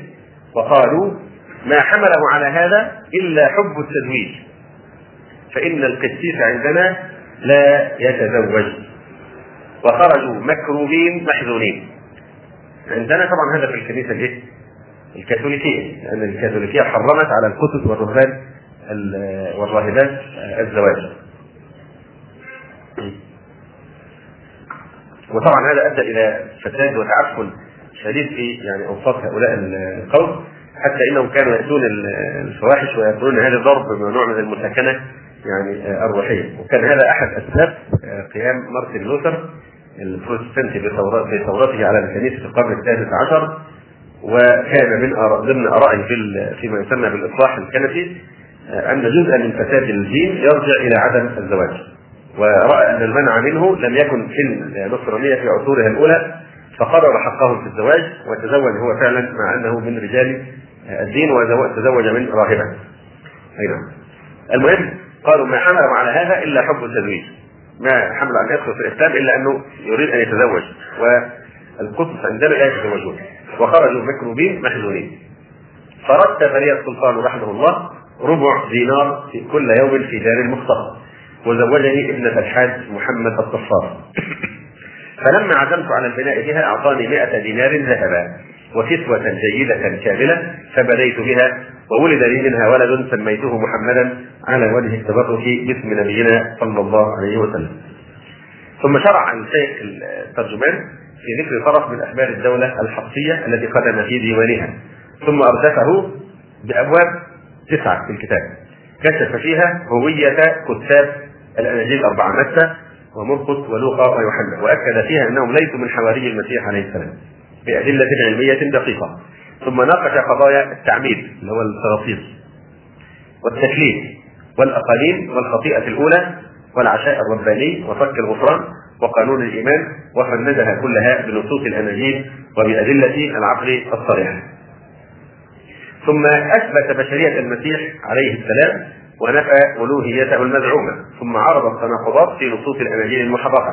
وقالوا ما حمله على هذا إلا حب التزويج فإن القسيس عندنا لا يتزوج وخرجوا مكروبين محزونين عندنا طبعا هذا في الكنيسة الإيه؟ الكاثوليكية لأن الكاثوليكية حرمت على الكتب والرهبان والراهبات الزواج. وطبعا هذا أدى إلى فساد وتعفن شديد في يعني أوساط هؤلاء القوم حتى إنهم كانوا يأتون الفواحش ويقولون هذا ضرب نوع من المساكنة يعني الروحية. وكان هذا أحد أسباب قيام مارتن لوثر البروتستانتي بثورته على الكنيسة في القرن السادس عشر وكان من ضمن آرائه في فيما يسمى بالإصلاح الكنسي أن جزءا من فساد الدين يرجع إلى عدم الزواج ورأى أن المنع منه لم يكن في النصرانية في عصورها الأولى فقرر حقهم في الزواج وتزوج هو فعلا مع أنه من رجال الدين وتزوج من راهبه. أي نعم. المهم قالوا ما حملهم على هذا إلا حب التزويج ما حمل ان يدخل في الاسلام إلا أنه يريد أن يتزوج. والقدس عندنا لا يتزوجون. وخرجوا مكروبين محزونين. فرتب لي السلطان رحمه الله ربع دينار في كل يوم في دار المختصر وزوجني ابنة الحاج محمد الصفار. فلما عزمت على البناء بها أعطاني 100 دينار ذهبا وكسوة جيدة كاملة فبديت بها وولد لي منها ولد سميته محمدا على وجه التبرك باسم نبينا صلى الله عليه وسلم. ثم شرع الشيخ الترجمان في ذكر طرف من أخبار الدولة الحقية التي قدم في ديوانها. ثم أردفه بأبواب تسعة في الكتاب. كشف فيها هوية كتاب الأناجيل الاربعه متى ومرقس ولوقا ويوحنا. وأكد فيها انهم ليسوا من حواري المسيح عليه السلام بأدلة علمية دقيقة. ثم ناقش قضايا التعميد اللي هو التغطيس والتكليف. والأقاليم والخطيئة الأولى والعشاء الرباني وفك الغفران وقانون الإيمان وفندها كلها بنصوص الاناجيل وبأدلة العقل الصريحه. ثم أثبت بشرية المسيح عليه السلام ونفى ألوهيته المزعومة، ثم عرض التناقضات في نصوص الاناجيل المحرفه،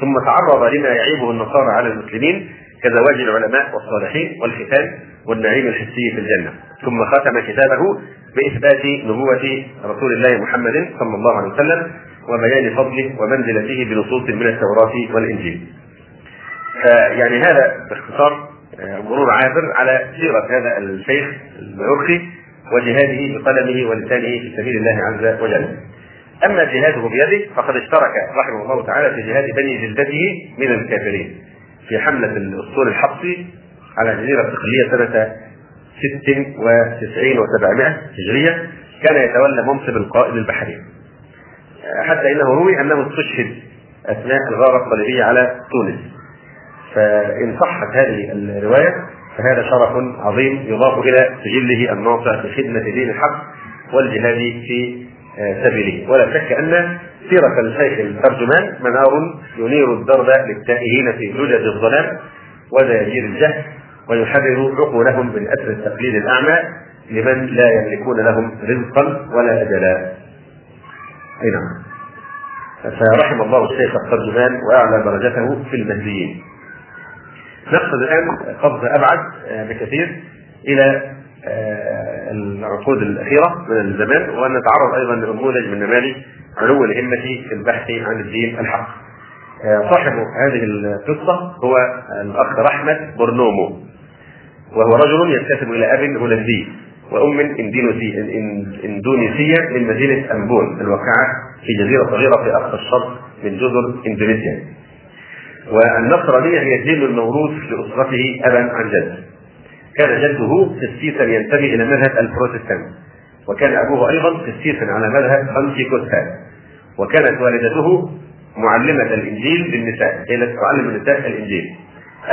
ثم تعرض لما يعيبه النصارى على المسلمين كزواج العلماء والصالحين والختان والنعيم الحسي في الجنة، ثم ختم كتابه بإثبات نبوة رسول الله محمد صلى الله عليه وسلم وبيان فضله ومنزلته بنصوص من التوراة والإنجيل. فيعني هذا باختصار آه، مرور عابر على سيرة هذا الشيخ الميرخي وجهاده بقلمه ولسانه في سبيل الله عز وجل. أما جهاده بيده فقد اشترك رحمه الله تعالى في جهاد بني جلدته من الكافرين في حملة الاسطول الحبسي على الجزيره الصقليه سنة 96 و700 هجرية كان يتولى منصب القائد البحري. حتى إنه روي أنه استشهد أثناء الغارة الصليبية على تونس. فإن صحت هذه الرواية فهذا شرف عظيم يضاف إلى سجله الناصع في خدمه دين الحق والجهاد في سبيله. ولا شك أن سيرة الشيخ الترجمان منار ينير الدرب للتائهين في زجاج الظلام ودياجير الجهل. ويحرر عقولهم من أثر التقليد الأعمى لمن لا يملكون لهم رزقا ولا اجلا. أي نعم. فرحم الله الشيخ الترجمان وأعلى درجته في المهديين. نقصد الآن قفزه أبعد بكثير إلى آه، العقود الأخيرة من الزمان وان نتعرض أيضا لنموذج من نماذج علو الهمة في البحث عن الدين الحق. آه، صاحب هذه القصة هو الأخ رحمة برنومو وهو رجل ينتسب إلى أب هولندي وأم إندونيسية من مدينة امبون الواقعة في جزيرة صغيرة في أقصى الشرق من جزر إندونيسيا. والنصرانيه هي الدين الموروث لأسرته أبا عن جد. كان جده قسيسا ينتمي إلى مذهب البروتستانت. وكان أبوه أيضا قسيسا على مذهب بنتيكوستال وكانت والدته معلمة الإنجيل للنساء. هي التي تعلم النساء الإنجيل.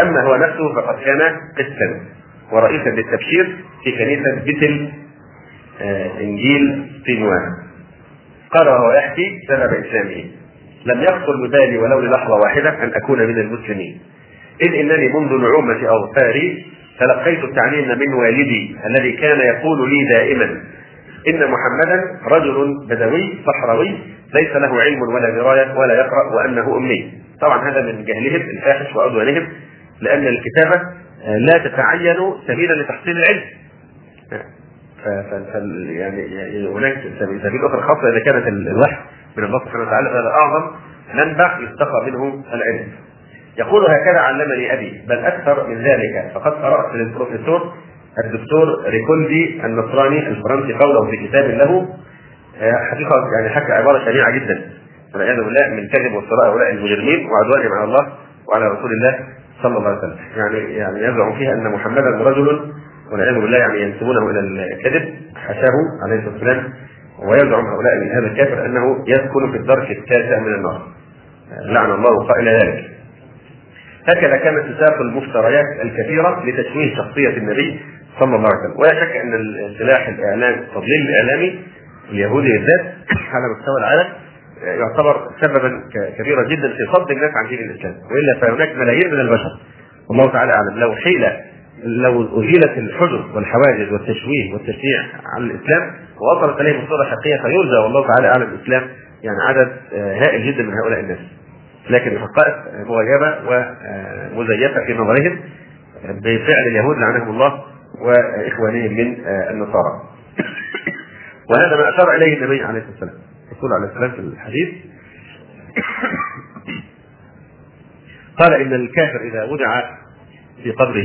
أما هو نفسه فقد كان قسا ورئيسا للتبشير في كنيسة بيتل آه إنجيل نوان قال وهو يحكي سبب إسلامه لم يخطر ببالي ولو للحظة واحدة أن أكون من المسلمين. إذ إنني منذ نعومة أظفاري تلقيت التعليم من والدي الذي كان يقول لي دائما إن محمدا رجل بدوي صحراوي ليس له علم ولا دراية ولا يقرأ وأنه أمي. طبعا هذا من جهلهم الفاحش وعدوانهم لأن الكتابة لا تتعين سبيلا لتحصيل العلم. يعني هناك سبيل أخرى خاصة إذا كانت الوحي من الله سبحانه وتعالى هذا أعظم منبع يستقى منه العلم. يقول هكذا علمني أبي بل أكثر من ذلك فقد قرأت للبروفيسور الدكتور ريكولدي النصراني الفرنسي قوله في كتاب له آه، حقيقة يعني حكى عبارة شنيعه جدا والعياذ بالله من كذب وافتراء هؤلاء المجرمين وعدوانهم على الله وعلى رسول الله صلى الله عليه وسلم. يعني يعني يزعم فيها أن محمدا رجل والعياذ بالله يعني ينسبونه إلى الكذب حاشاه عليه الصلاة والسلام ويزعم هؤلاء من هذا الكافر أنه يسكن في الدرك التاسع من النار. لعن الله قائل ذلك. هكذا كانت تساق المفتريات الكثيرة لتشويه شخصية النبي صلى الله عليه وسلم. ولا شك أن السلاح الإعلام التضليل الإعلامي اليهودي بالذات على مستوى العالم يعتبر سببا كبيرا جدا في صد الناس عن دين الإسلام وإلا فهناك ملايين من البشر والله تعالى أعلم لو حيل لو ازيلت الحجر والحواجز والتشويه والتشنيع عن الإسلام ووصلت اليهم الصورة الحقيقية فيرجى والله تعالى أعلم الإسلام يعني عدد هائل جدا من هؤلاء الناس لكن الحقائق مغيبة ومزيفه في نظرهم بفعل اليهود لعنهم الله وإخوانهم من النصارى. وهذا ما أشار إليه النبي عليه الصلاة والسلام. الرسول عليه السلام في الحديث. قال إن الكافر إذا وضع في قبره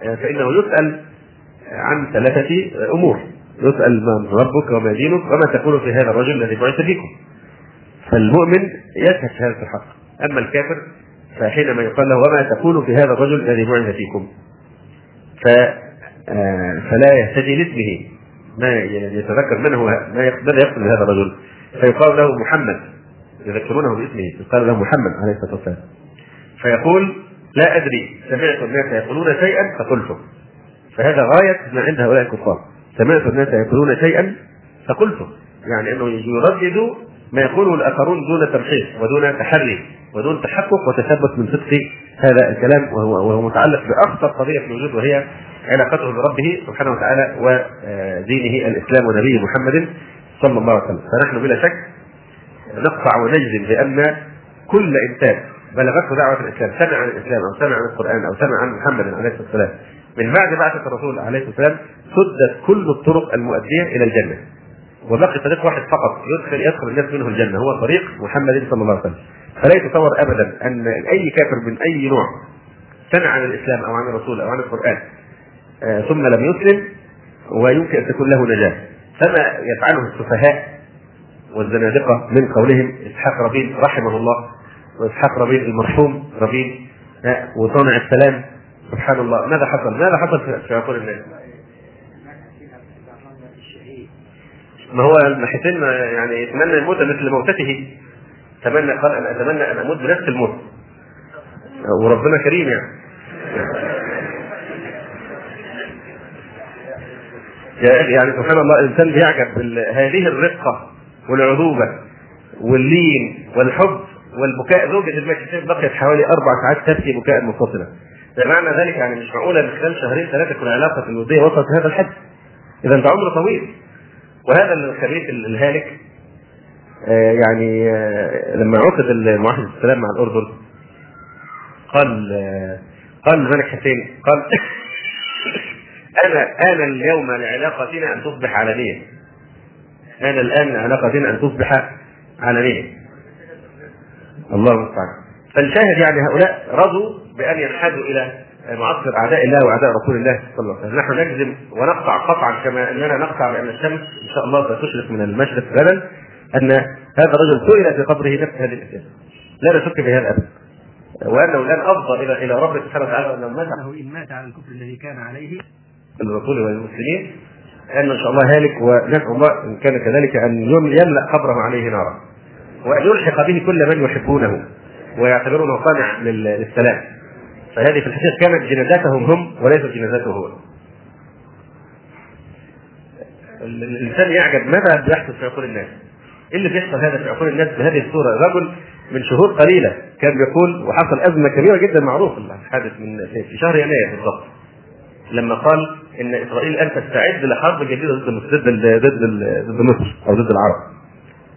فإنه يسأل عن ثلاثة أمور. يسأل من ربك وما دينك وما تقول في هذا الرجل الذي بعث فيكم. فالمؤمن يشهد شهادة الحق. أما الكافر فحينما يقال له وما تقول في هذا الرجل الذي بعث فيكم. ف آه، فلا يهتدي لاسمه. ما يتذكر من هو ماذا يقصد بهذا الرجل. فيقال له محمد يذكرونه باسمه يقال له محمد عليه الصلاة والسلام. فيقول لا أدري سمعت الناس يقولون شيئا فقلته. فهذا غاية ما عند هؤلاء الكفار. سمعت الناس يقولون شيئا فقلته. يعني أنه يردد ما يقوله الآخرون دون ترخيص ودون تحري ودون تحقق وتثبت من صدق هذا الكلام وهو, وهو متعلق بأخطر قضيه في الوجود وهي علاقته بربه سبحانه وتعالى ودينه الإسلام ونبيه محمد صلى الله عليه وسلم. فنحن بلا شك نقطع ونجزم بأن كل إنسان بلغته دعوة الإسلام سمع عن الإسلام أو سمع عن القرآن أو سمع عن محمد عليه الصلاه والسلام من بعد بعثة الرسول عليه الصلاه والسلام سدت كل الطرق المؤدية إلى الجنة. وبقي طريق واحد فقط يدخل يدخل الناس منه الجنة هو طريق محمد صلى الله عليه وسلم. فلا يتصور ابدا أن أي كافر من أي نوع سمع عن الإسلام أو عن الرسول أو عن القرآن آه ثم لم يسلم ويمكن أن تكون له نجاة. فما يفعله السفهاء والزنادقة من قولهم إسحاق ربيع رحمه الله وإسحاق ربيع المرحوم ربيع آه وصانع السلام سبحان الله ماذا حصل؟ ماذا حصل في عقول الناس؟ ما هو حسين يعني يتمنى الموت مثل موتته تمنى قال أنا أتمنى أن أموت بنفس الموت وربنا كريم يعني يعني سبحان الله الإنسان بيعجب بهذه الرقه والعذوبة واللين والحب والبكاء. زوجة المكتب بقيت حوالي أربع ساعات تبكي بكاء منفصلا معنى ذلك يعني مش معقولة ان خلال شهرين ثلاثة تكون العلاقه الوديه وصلت هذا الحد. إذا ده عمر طويل. وهذا الخبيث الهالك آه يعني آه لما عقد المعاهدة السلام مع الأردن قال آه قال الملك حسين قال أنا أنا اليوم لعلاقتنا أن تصبح علنيه أنا الآن لعلاقتنا أن تصبح علنيه الله المستعان. فالشاهد يعني هؤلاء رضوا بأن ينحازوا إلى معسكر أعداء الله وأعداء رسول الله صلى الله عليه وسلم، نحن نجزم ونقطع قطعا كما أننا نقطع بأن الشمس إن شاء الله ستشرق من المشرق غدا أن هذا الرجل سئل في قبره نفس هذه الأسئلة. لا نشك في هذا ابدا. وأنه الان افضى إلى إلى رب سبحانه وتعالى. وانه مات ان مات على الكفر الذي كان عليه الرسول والمسلمين ان إن شاء الله هالك ونسال الله إن كان كذلك أن يملأ قبره عليه نارا وأن يلحق به كل من يحبونه ويعتبرونه صانع للسلام فهذه في الحقيقة كانت جنازاتهم هم وليست جنازاته هو. الإنسان يعجب ماذا بيحدث في عقول الناس؟ إيه اللي بيحصل هذا في عقول الناس بهذه الصورة؟ رجل من شهور قليلة كان بيقول وحصل أزمة كبيرة جدا معروف الحادث من في شهر يناير بالضبط. لما قال إن إسرائيل الان تستعد لحرب جديدة ضد ضد ضد ضد مصر أو ضد العرب.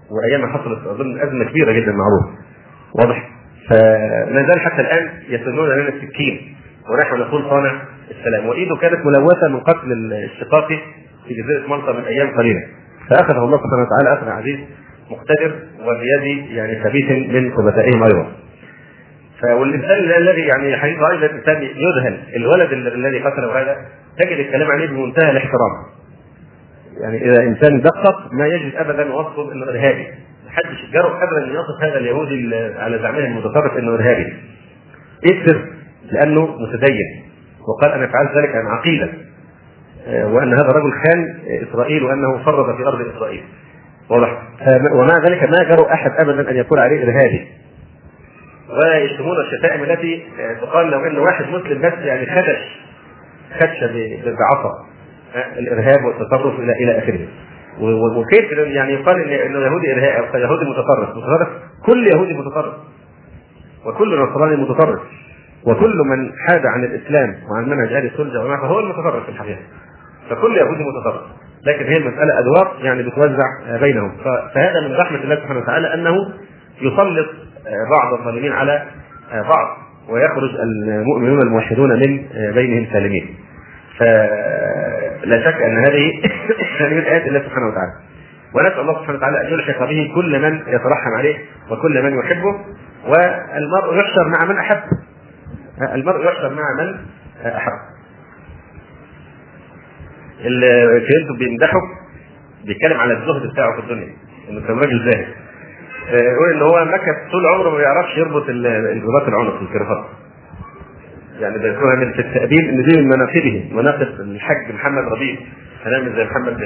وايام حصلت أظن أزمة كبيرة جدا معروف. واضح؟ فما زال حتى الآن يسنون لنا السكين ونحن نقول صانع السلام وإيده كانت ملوثة من قتل الشقاقي في جزيرة مالطا من أيام قليلة فأخذه الله سبحانه وتعالى أخذ عزيز مقتدر وبيد يعني خبيث من خبثائهم أيضا والانسان الذي يعني حقيقه الإنسان يذهل الولد الذي قتله هذا تجد الكلام عليه بمنتهى الاحترام يعني إذا إنسان دقق ما يجد ابدا وصفه انه إرهابي محدش جرب ابدا أن يصف هذا اليهودي على زعمه المتطرف أنه إرهابي. إيه السر؟ لأنه متدين وقال أنا فعلت ذلك عن عقيدة وأن هذا الرجل خان إسرائيل وأنه فرط في أرض إسرائيل. واضح؟ ومع ذلك ما جرؤ أحد ابدا أن يقول عليه إرهابي. ويشتمون الشتائم التي تقال لو أن واحد مسلم بس يعني خدش خدش بعصا الإرهاب والتطرف إلى إلى آخره. وكيف يعني يقال ان إنه يهودي ارهابي أو يهودي متطرف، متطرف كل يهودي متطرف وكل نصراني متطرف وكل من حاد عن الإسلام وعن منهج أهل السنة والجماعة فهو المتطرف في الحقيقة. فكل يهودي متطرف لكن هي المسألة أدوار يعني بتوزع بينهم. فهذا من رحمة الله سبحانه وتعالى أنه يسلط بعض الظالمين على بعض. ويخرج المؤمنون الموحدون من بينهم سالمين. فلا شك أن هذه من آيات الله سبحانه وتعالى. ونسأل الله سبحانه وتعالى أن يلحق به كل من يترحم عليه وكل من يحبه والمرء يحشر مع من أحب. المرء يحشر مع من أحب. اللي كلينتون بيمدحه بيتكلم على الزهد بتاعه في الدنيا إنه كان راجل زاهد. يقول ان هو مكث طول عمره ما بيعرفش يربط رباط العنق الكرافات. يعني من في التأبين إن دي من مناقبه مناقب الحاج محمد ربيع. هنعمل زي محمد بن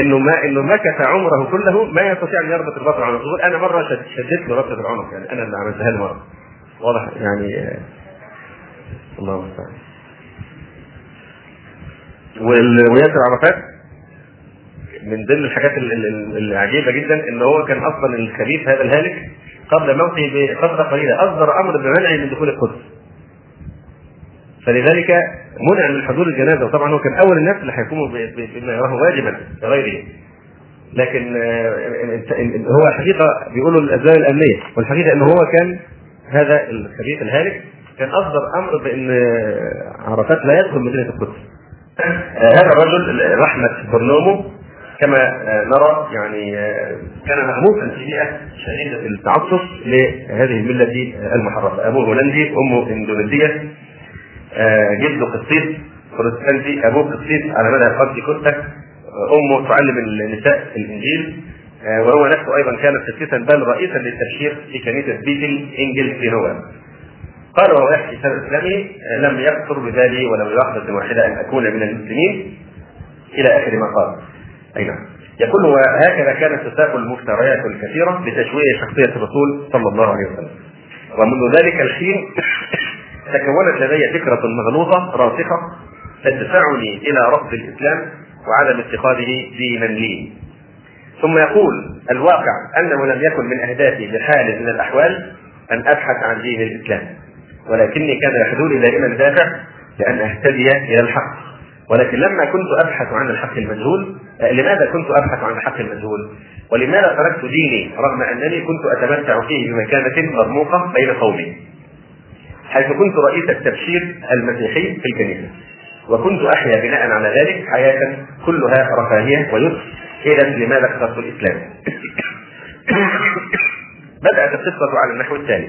إنه ما إنه مكث عمره كله ما يستطيع أن يربط رباط العنق يقول أنا مرة شددت له ربطه العنق يعني أنا اللي عملتها له مرة. واضح؟ يعني الله المستعان. وياسر عرفات؟ من ضمن الحاجات العجيبة جدا إن هو كان أصلا الخبيث هذا الهالك قبل موته بفتره قليلة أصدر أمر بمنعه من دخول القدس. فلذلك منع من حضور الجنازة وطبعا هو كان أول الناس اللي هيقوموا بما يراه واجبا لغيره. لكن هو حقيقه بيقولوا الاسباب الأمنية والحقيقة إن هو كان هذا الخبيث الهالك كان أصدر أمر بإن عرفات لا يدخل مدينة القدس. هذا الرجل رحمة برنومو كما نرى يعني كان مهموسا في بيئة شديدة التعصب لهذه الملة المحرفه، ابوه هولندي، امه إندونيسية، جده قسيس بروتستانتي، ابوه قسيس على مدى قرن كوتا، امه تعلم النساء الإنجيل وهو نفسه أيضا كان قسيسا بل رئيسا للتبشير في كنيسة بيتل إنجل في نوى. قال وهو يحكي سنة إسلامه لم يكثر بذلك ولو لحظه واحدة أن أكون من المسلمين إلى آخر ما قال. أي نعم. يقول وهكذا كانت تساق المفتريات الكثيرة لتشويه شخصية الرسول صلى الله عليه وسلم. ومنذ ذلك الحين تكونت لدي فكرة مغلوطة راسخة تدفعني إلى رفض الإسلام وعدم اتخاذه دينا لي. ثم يقول الواقع أنه لم يكن من أهدافي بحال من الأحوال أن أبحث عن دين الإسلام. ولكني كان يحدوني دائما دافع لأن أهتدي إلى الحق. ولكن لما كنت أبحث عن الحق المجهول لماذا كنت أبحث عن الحق المجهول؟ ولماذا تركت ديني رغم أنني كنت أتمتع فيه بمكانة مرموقة بين قومي؟ حيث كنت رئيس التبشير المسيحي في الكنيسة وكنت أحيا بناء على ذلك حياة كلها رفاهية ويسر اذا لماذا اخترت الإسلام؟ بدأت القصة على النحو التالي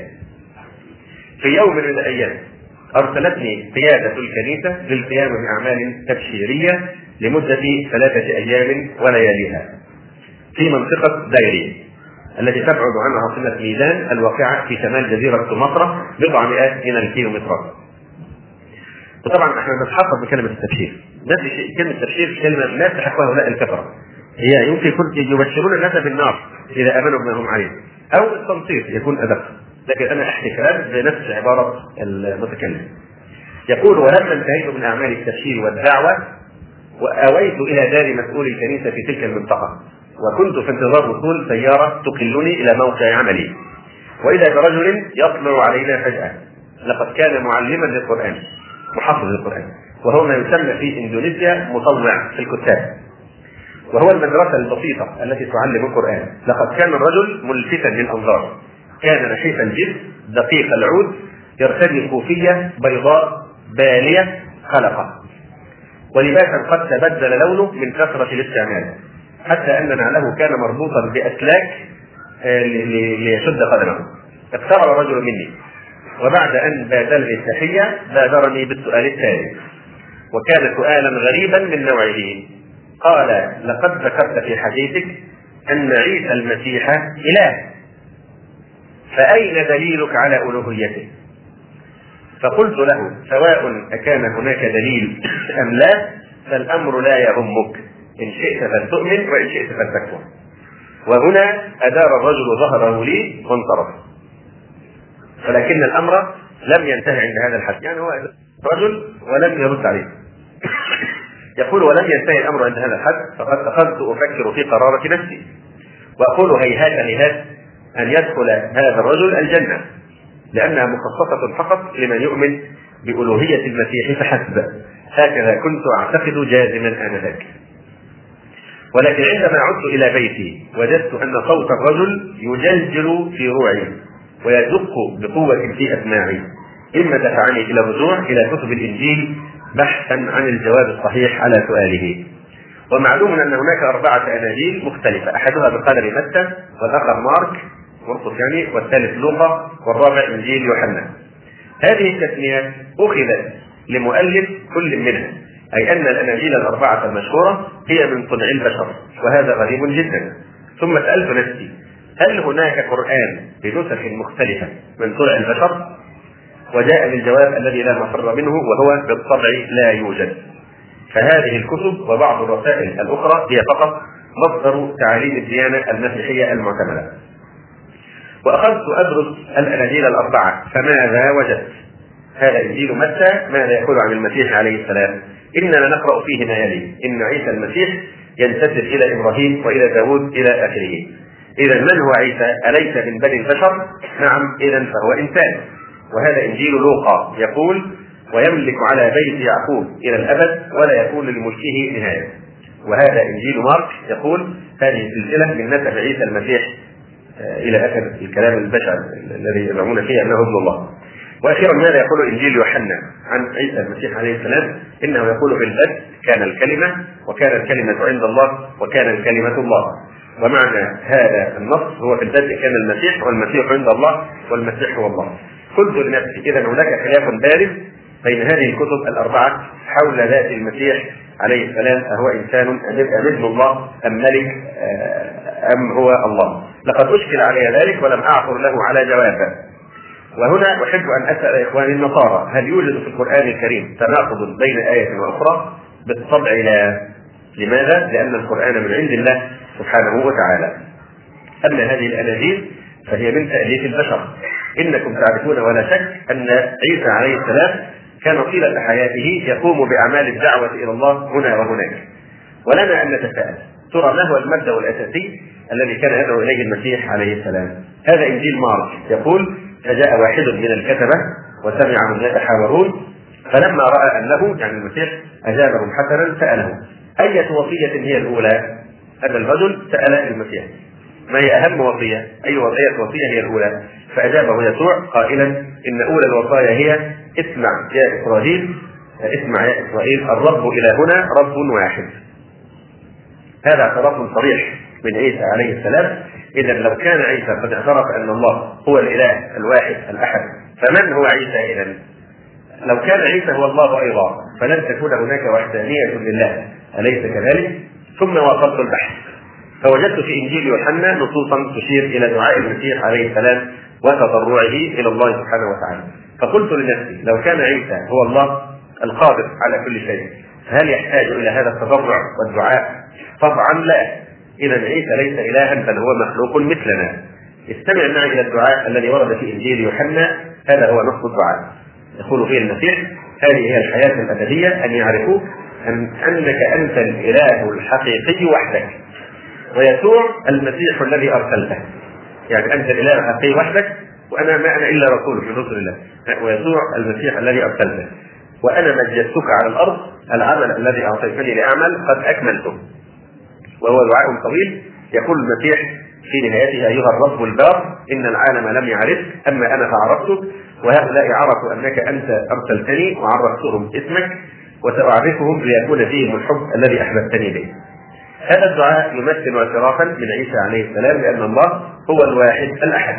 في يوم من الأيام أرسلتني قيادة الكنيسة للقيام بأعمال تبشيرية لمدة ثلاثة أيام ولياليها في منطقة دايري التي تبعد عن عاصمة ميزان الواقعة في شمال جزيرة سمطرة بضع مئات من الكيلومترات. وطبعا إحنا نتحفظ بكلمة التبشير. نفس الشيء كلمة التبشير كلمة لا تحقها هؤلاء الكفرة. هي يمكن يكون يبشرون الناس بالنار إذا آمنوا بما هم عليه. أو التنصير يكون أدق. لكن أنا كلام بنفس عبارة المتكلم. يقول ولما انتهيت من أعمال التبشير والدعوة وأويت إلى دار مسؤول الكنيسة في تلك المنطقة وكنت في انتظار وصول سيارة تقلني إلى موقع عملي. وإذا برجل يطلع علينا فجأة لقد كان معلما للقرآن محفظ للقرآن وهو ما يسمى في إندونيسيا مطوع في الكتاب. وهو المدرسة البسيطة التي تعلم القرآن. لقد كان الرجل ملفتا للأنظار. كان نحيف الجسم دقيق العود يرتدي كوفية بيضاء بالية خلقة. ولباسا قد تبدل لونه من كثرة الاستعمال. حتى أن نعله كان مربوطا بأسلاك ليشد قدمه. اقترب الرجل مني. وبعد أن بادلني التحية بادرني بالسؤال التالي. وكان سؤالا غريبا من نوعه. قال لقد ذكرت في حديثك أن عيسى المسيح إله. فأين دليلك على ألوهيته؟ فقلت له سواء أكان هناك دليل أم لا فالأمر لا يهمك. إن شئت فلتؤمن وإن شئت فلتكفر. وهنا أدار الرجل ظهره لي وانصرف. ولكن الأمر لم ينتهي عند هذا الحد. يعني هو رجل ولم يرد عليه. يقول ولم ينتهي الأمر عند هذا الحد فقد أخذت أفكر في قرارة نفسي. وأقول هيهات هيهات أن يدخل هذا الرجل الجنة لأنها مخصصة فقط لمن يؤمن بألوهية المسيح فحسب. هكذا كنت أعتقد جازما آنذاك. ولكن عندما عدت إلى بيتي وجدت أن صوت الرجل يجلجل في روعي ويدق بقوة في أسماعي. إما دفعني إلى الرجوع إلى كتب الإنجيل بحثا عن الجواب الصحيح على سؤاله. ومعلوم أن هناك أربعة أناجيل مختلفة أحدها بقلم متى والآخر مارك مرقس يعني والثالث لوقا والرابع إنجيل يوحنا. هذه التسميات أخذت لمؤلف كل منها أي أن الأناجيل الأربعة المشهورة هي من صنع البشر وهذا غريب جدا. ثم سألت نفسي هل هناك قرآن بنسخ مختلفة من صنع البشر؟ وجاء الجواب الذي لا مفر منه وهو بالطبع لا يوجد. فهذه الكتب وبعض الرسائل الأخرى هي فقط مصدر تعاليم الديانة المسيحية المعتمدة. وأخذت ادرس الاناجيل الأربعة فماذا وجدت؟ هذا إنجيل متى ماذا يقول عن المسيح عليه السلام؟ إننا نقرأ فيه ما يلي إن عيسى المسيح ينتسب إلى إبراهيم وإلى داود إلى آخره إذا من هو عيسى؟ أليس من بني البشر؟ نعم إذا فهو إنسان وهذا إنجيل لوقا يقول ويملك على بيت يعقوب إلى الأبد ولا يكون لملكه نهاية وهذا إنجيل مارك يقول هذه السلسلة من نسب عيسى المسيح إلى آخر الكلام البشع الذي يزعمون فيه أنه ابن الله. وأخيرا ماذا يقول إنجيل يوحنا عن عيسى المسيح عليه السلام؟ إنه يقول في البدء كان الكلمة وكان الكلمة عند الله وكان الكلمة الله. ومعنى هذا النص هو في البدء كان المسيح والمسيح عند الله والمسيح هو الله. قلت لنفسي اذا هناك خلاف بارز بين هذه الكتب الأربعة حول ذات المسيح عليه السلام إنسان ام ابن الله أم ملك آه، أم هو الله. لقد أشكل علي ذلك ولم أعثر له على جوابه. وهنا أحب أن أسأل إخواني النصارى هل يوجد في القرآن الكريم تناقض بين آية وأخرى؟ بالطبع لا. لماذا؟ لأن القرآن من عند الله سبحانه وتعالى. أما هذه الاناجيل فهي من تأليف البشر. إنكم تعرفون ولا شك أن عيسى عليه السلام كان طيلة حياته يقوم بأعمال الدعوة إلى الله هنا وهناك ولنا أن نتساءل ترى ما هو المبدأ الأساسي الذي كان يدعو إليه المسيح عليه السلام هذا إنجيل مارك يقول فجاء واحد من الكتبة وسمعهم يتحاورون فلما رأى أنه يعني المسيح أجابهم حسنا سأله أية وصية هي الأولى؟ هذا الرجل سأل المسيح ما هي أهم وصية؟ أي وصية وصية هي الأولى؟ فأجابه يسوع قائلا إن أولى الوصايا هي اسمع يا إسرائيل اسمع يا إسرائيل الرب إلى هنا رب واحد هذا اعتراف صريح من عيسى عليه السلام إذا لو كان عيسى قد اعترف أن الله هو الإله الواحد الأحد فمن هو عيسى إذا؟ لو كان عيسى هو الله أيضا فلن تكون هناك وحدانية لله أليس كذلك؟ ثم واصلت البحث فوجدت في إنجيل يوحنا نصوصا تشير إلى دعاء المسيح عليه السلام وتضرعه إلى الله سبحانه وتعالى فقلت لنفسي لو كان عيسى هو الله القادر على كل شيء هل يحتاج إلى هذا التضرع والدعاء؟ طبعا لا. اذا عيسى ليس الها بل هو مخلوق مثلنا. استمع معي إلى الدعاء الذي ورد في إنجيل يوحنا هذا هو نص الدعاء. يقول فيه المسيح هذه هي الحياة الأبدية أن يعرفوا أن أنك أنت الإله الحقيقي وحدك. ويسوع المسيح الذي أرسلته. يعني أنت الإله الحقيقي وحدك. وأنا ما أنا إلا رسول من رسل الله. ويسوع المسيح الذي أرسلته. وأنا مجدتك على الأرض العمل الذي أعطيتني لأعمل قد أكملته. وهو دعاء طويل يقول المسيح في نهايته أيها الرب البار إن العالم لم يعرفك أما أنا فعرفتك. وهؤلاء عرفوا أنك أنت أرسلتني وعرفتهم اسمك وسأعرفهم ليكون فيهم الحب الذي أحببتني به. هذا الدعاء يمثل اعترافا من عيسى عليه السلام بان الله هو الواحد الأحد.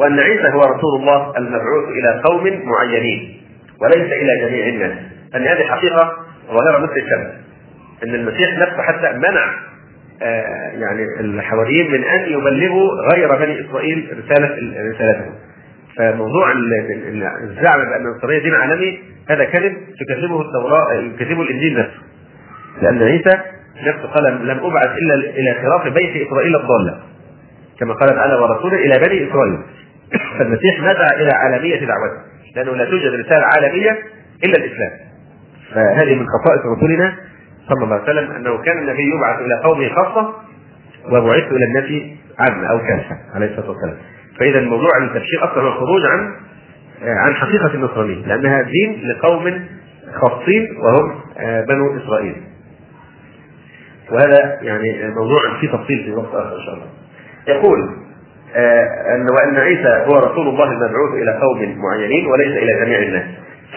وأن عيسى هو رسول الله المبعوث إلى قوم معينين وليس إلى جميع الناس. أن هذه حقيقة ظاهرة مثل الشمس. أن المسيح نفسه حتى منع آه يعني الحواريين من أن يبلغوا غير بني إسرائيل رسالة رسالته. فموضوع الزعم بأن النصرانيه دين عالمي هذا كذب تكذبه التوراة يكذبه الإنجيل نفسه. لأن عيسى نفسه قال لم أبعث إلا إلى خراف بيت إسرائيل الضالة. كما قال تعالى ورسوله إلى بني إسرائيل. فالمسيح ندعى إلى عالمية دعوته لأنه لا توجد رسالة عالمية إلا الإسلام. فهذه من خصائص رسولنا صلى الله عليه وسلم أنه كان النبي يبعث إلى قومه خاصة وبعثت إلى الناس عامة أو كافة عليه الصلاة والسلام. فإذا موضوع التبشير أصلا هو الخروج عن عن حقيقة النصرانية لأنها دين لقوم خاصين وهم بنو إسرائيل. وهذا يعني موضوع فيه تفصيل في وقت آخر إن شاء الله. يقول آه ان وأن عيسى هو رسول الله المبعوث إلى قوم معينين وليس إلى جميع الناس.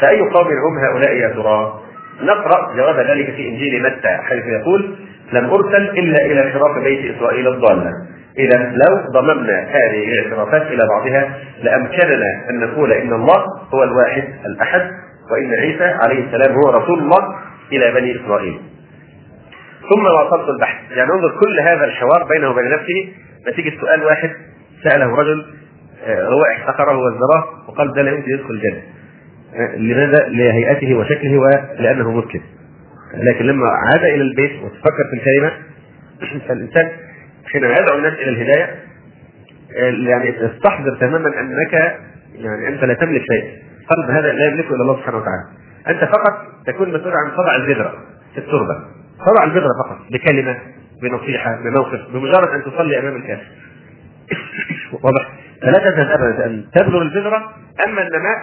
فأي قوم هم هؤلاء يا ترى؟ نقرأ جواب ذلك في إنجيل متى حيث يقول: لم أرسل إلا إلى خراف بيت إسرائيل الضالة. إذا لو ضممنا هذه الاعترافات إلى بعضها لأمكننا أن نقول إن الله هو الواحد الأحد وإن عيسى عليه السلام هو رسول الله إلى بني إسرائيل. ثم واصلت البحث يعني انظر كل هذا الحوار بينه وبين نفسه نتيجة سؤال واحد سأله رجل روائح احتقره وزراه وقال ده لا يمكن يدخل الجنة. لماذا؟ لهيئته وشكله ولأنه مسلم لكن لما عاد إلى البيت وتفكر في الكلمة فالإنسان حين يدعو الناس إلى الهداية يعني استحضر تماما أنك يعني أنت لا تملك شيء قلب هذا لا يملكه إلا الله سبحانه وتعالى. أنت فقط تكون مسؤول عن طبع البذره في التربة. طبع البذره فقط بكلمة بنصيحة بموقف بمجرد أن تصلي أمام الكافر. واضح فلا تذهب ابدا. أن تبذر البذرة أما النماء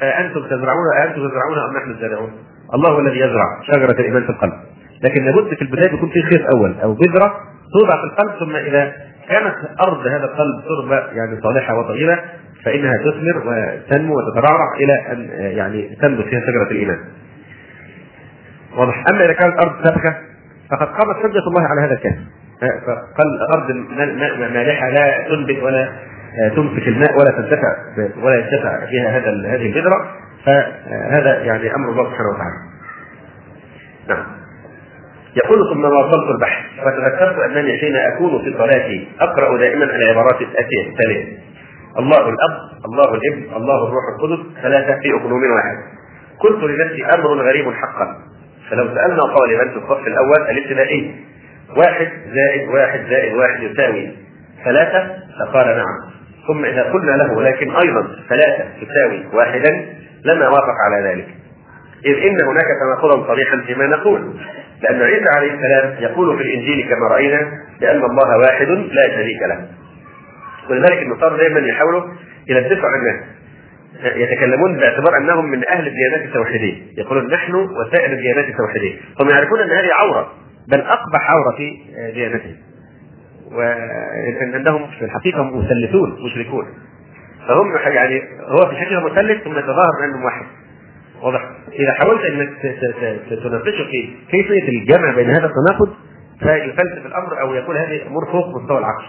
فأنتم تزرعون أنتم تزرعون أم نحن الزارعون؟ الله الذي يزرع شجرة الإيمان في القلب. لكن لابد في البداية يكون في خيط أول أو بذرة توضع في القلب ثم إذا كانت أرض هذا القلب تربه يعني صالحة وطيبة فإنها تثمر وتنمو وتترعرع إلى أن يعني تنبت فيها شجرة الإيمان. واضح. أما إذا كانت أرض سابقة فقد قامت حجة الله على هذا الكافر. فقال ارض مالحه لا تنبت ولا تمسك الماء ولا تنتفع ولا ينتفع فيها هذا هذه البذره فهذا يعني أمر الله سبحانه وتعالى. نعم. يقول ثم واصلت البحث فتذكرت أنني حين أكون في صلاتي أقرأ دائما العبارات الآتية التالية. الله الأب الله الابن الله الروح القدس ثلاثة في اقلوم واحد. قلت لنفسي أمر غريب حقا. فلو سألنا طالبا في الصف الأول الابتدائي. واحد زائد واحد زائد واحد يساوي ثلاثة فقال نعم. ثم إذا قلنا له لكن أيضا ثلاثة تساوي واحدا لما وافق على ذلك. إذ إن هناك تناقضا صريحا فيما نقول لأن عيسى عليه السلام يقول في الإنجيل كما رأينا بأن الله واحد لا شريك له. ولذلك النصارى دائما يحاولوا يلبسوا على الناس يتكلمون باعتبار أنهم من أهل الديانات التوحيدية، يقولون نحن وسائر الديانات التوحيدية، هم يعرفون أن هذه عورة. بل أقبح عوره في ديانتهم. وانهم في الحقيقة مثلثون مشركون. فهم يعني هو في الحقيقة مثلث ثم يتظاهر انه واحد. واضح؟ إذا حاولت إنك تناقشه في كيفية الجمع بين هذا التناقض فيفلسف الأمر أو يقول هذه أمور فوق مستوى العقل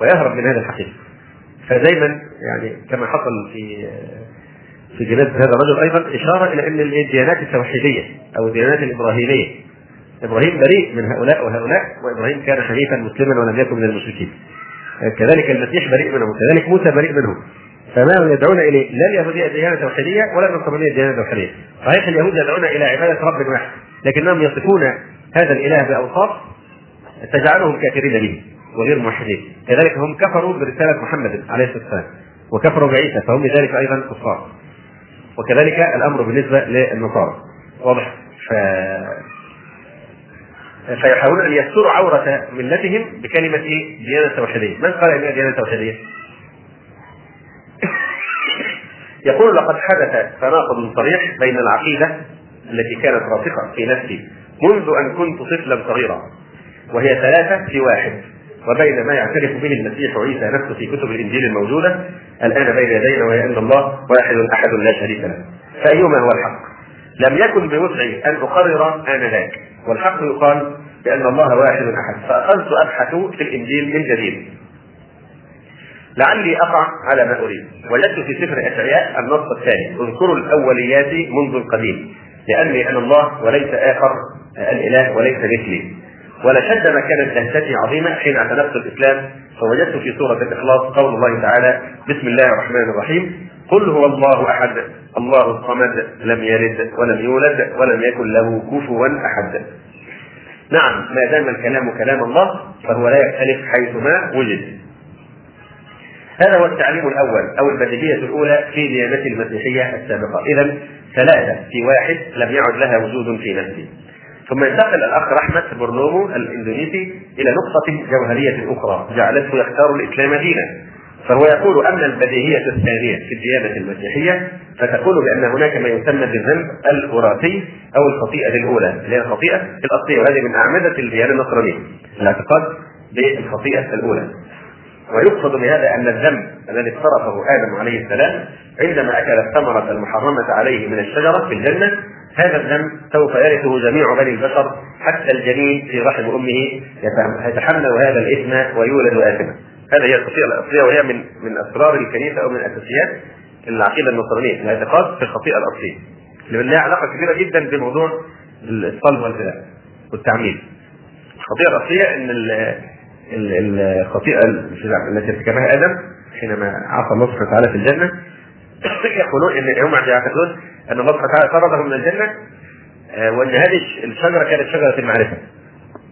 ويهرب من هذا الحقيقة. فدايما يعني كما حصل في في جنازه هذا الرجل أيضا إشارة إلى أن الديانات التوحيدية أو الديانات الإبراهيمية إبراهيم بريء من هؤلاء وهؤلاء وإبراهيم كان حنيفا مسلما ولم يكن من المشركين. كذلك المسيح بريء منهم وكذلك موسى بريء منهم. فما يدعون إليه؟ لا اليهوديه ديانه توحيديه ولا النصرانيه ديانه توحيديه. صحيح اليهود يدعون إلى عبادة رب واحد لكنهم يصفون هذا الإله بأوصاف تجعلهم كافرين به وغير موحدين. كذلك هم كفروا برسالة محمد عليه الصلاة والسلام وكفروا بعيسى فهم لذلك أيضا كفار. وكذلك الأمر بالنسبة للنصارى. واضح؟ ف... فيحاولون أن يستروا عورة ملتهم بكلمة إيه؟ ديانه توحيدية، من قال إنها ديانه توحيدية؟ يقول لقد حدث تناقض صريح بين العقيدة التي كانت راسخة في نفسي منذ أن كنت طفلا صغيرا وهي ثلاثة في واحد وبين ما يعترف به المسيح عيسى نفسه في كتب الإنجيل الموجودة الآن بين يدينا وهي ان الله واحد أحد لا شريك له فأيهما هو الحق؟ لم يكن بوسعي أن أقرر انذاك والحق يقال بأن الله واحد أحد. فأخذت أبحث في الإنجيل من جديد. لعلي أقع على ما أريد. وجدت في سفر أشعياء النص الثاني. اذكروا الأوليات منذ القديم. لأني أنا الله وليس آخر الإله وليس مثلي. ولشد ما كانت لهجتي عظيمة حين اعتنقت الإسلام. فوجدت في سورة الإخلاص قول الله تعالى بسم الله الرحمن الرحيم. قل هو الله أحد. الله الصمد لم يلد ولم يولد ولم يكن له كفوا أحد. نعم ما دام الكلام كلام الله فهو لا يختلف حيثما وجد. هذا هو التعليم الأول أو البديهية الأولى في ديانه المسيحية السابقة. إذا ثلاثة في واحد لم يعد لها وجود في نفسي ثم ينتقل الأخ رحمة برنومو الإندونيسي إلى نقطة جوهرية أخرى جعلته يختار الإسلام دينا. فهو يقول أما البديهية الثانية في الديانة المسيحية فتقول بأن هناك ما يسمى بالذنب الوراثي أو الخطيئة الأولى اللي هي الخطيئة الأصلية وهذه من أعمدة الديانة النصرانية الاعتقاد بالخطيئة الأولى ويقصد بهذا أن الذنب الذي اقترفه آدم عليه السلام عندما أكل الثمرة المحرمة عليه من الشجرة في الجنة هذا الذنب سوف يرثه جميع بني البشر حتى الجنين في رحم أمه يتحمل هذا الإثم ويولد اثما. هذا هي الخطيئه الأصلية وهي من من أسرار الكنيسة أو من أساسيات العقيدة النصرانية الاعتقاد في الخطيئه الأصلية. لأن لها علاقة كبيرة جدا بموضوع الصلب والفداء والتعميد. الخطيئه الأصلية إن الخطيئه التي ارتكبها آدم حينما عصى الله سبحانه وتعالى في الجنة يقولون إن هم يعتقدون أن الله سبحانه وتعالى طرده من الجنة وإن هذه الشجرة كانت شجرة المعرفة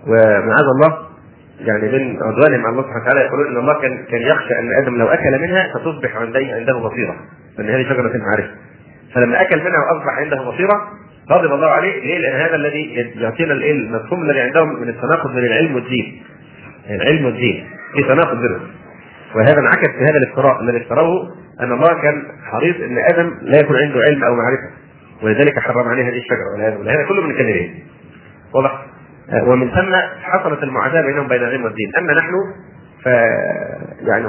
ومعاذ الله يعني من عدوانهم مع الله سبحانه وتعالى يقولون إن الله كان كان يخشى أن آدم لو أكل منها فتصبح عنده عنده بصيرة لأن هذه شجرة المعرفه فلما أكل منها وأصبح عنده بصيرة غضب الله عليه ليه؟ لأن هذا الذي يعطينا المفهوم الذي عندهم من التناقض بين العلم والدين. العلم والدين في تناقض بينهم. وهذا انعكس في هذا الافتراء الذي افتروه أن الله كان حريص إن آدم لا يكون عنده علم أو معرفة ولذلك حرم عليه هذه الشجرة والعياذ بالله هذا كله من الكذبين. واضح؟ ومن ثم حصلت المعاداة بينهم بين العلم والدين، أما نحن ف يعني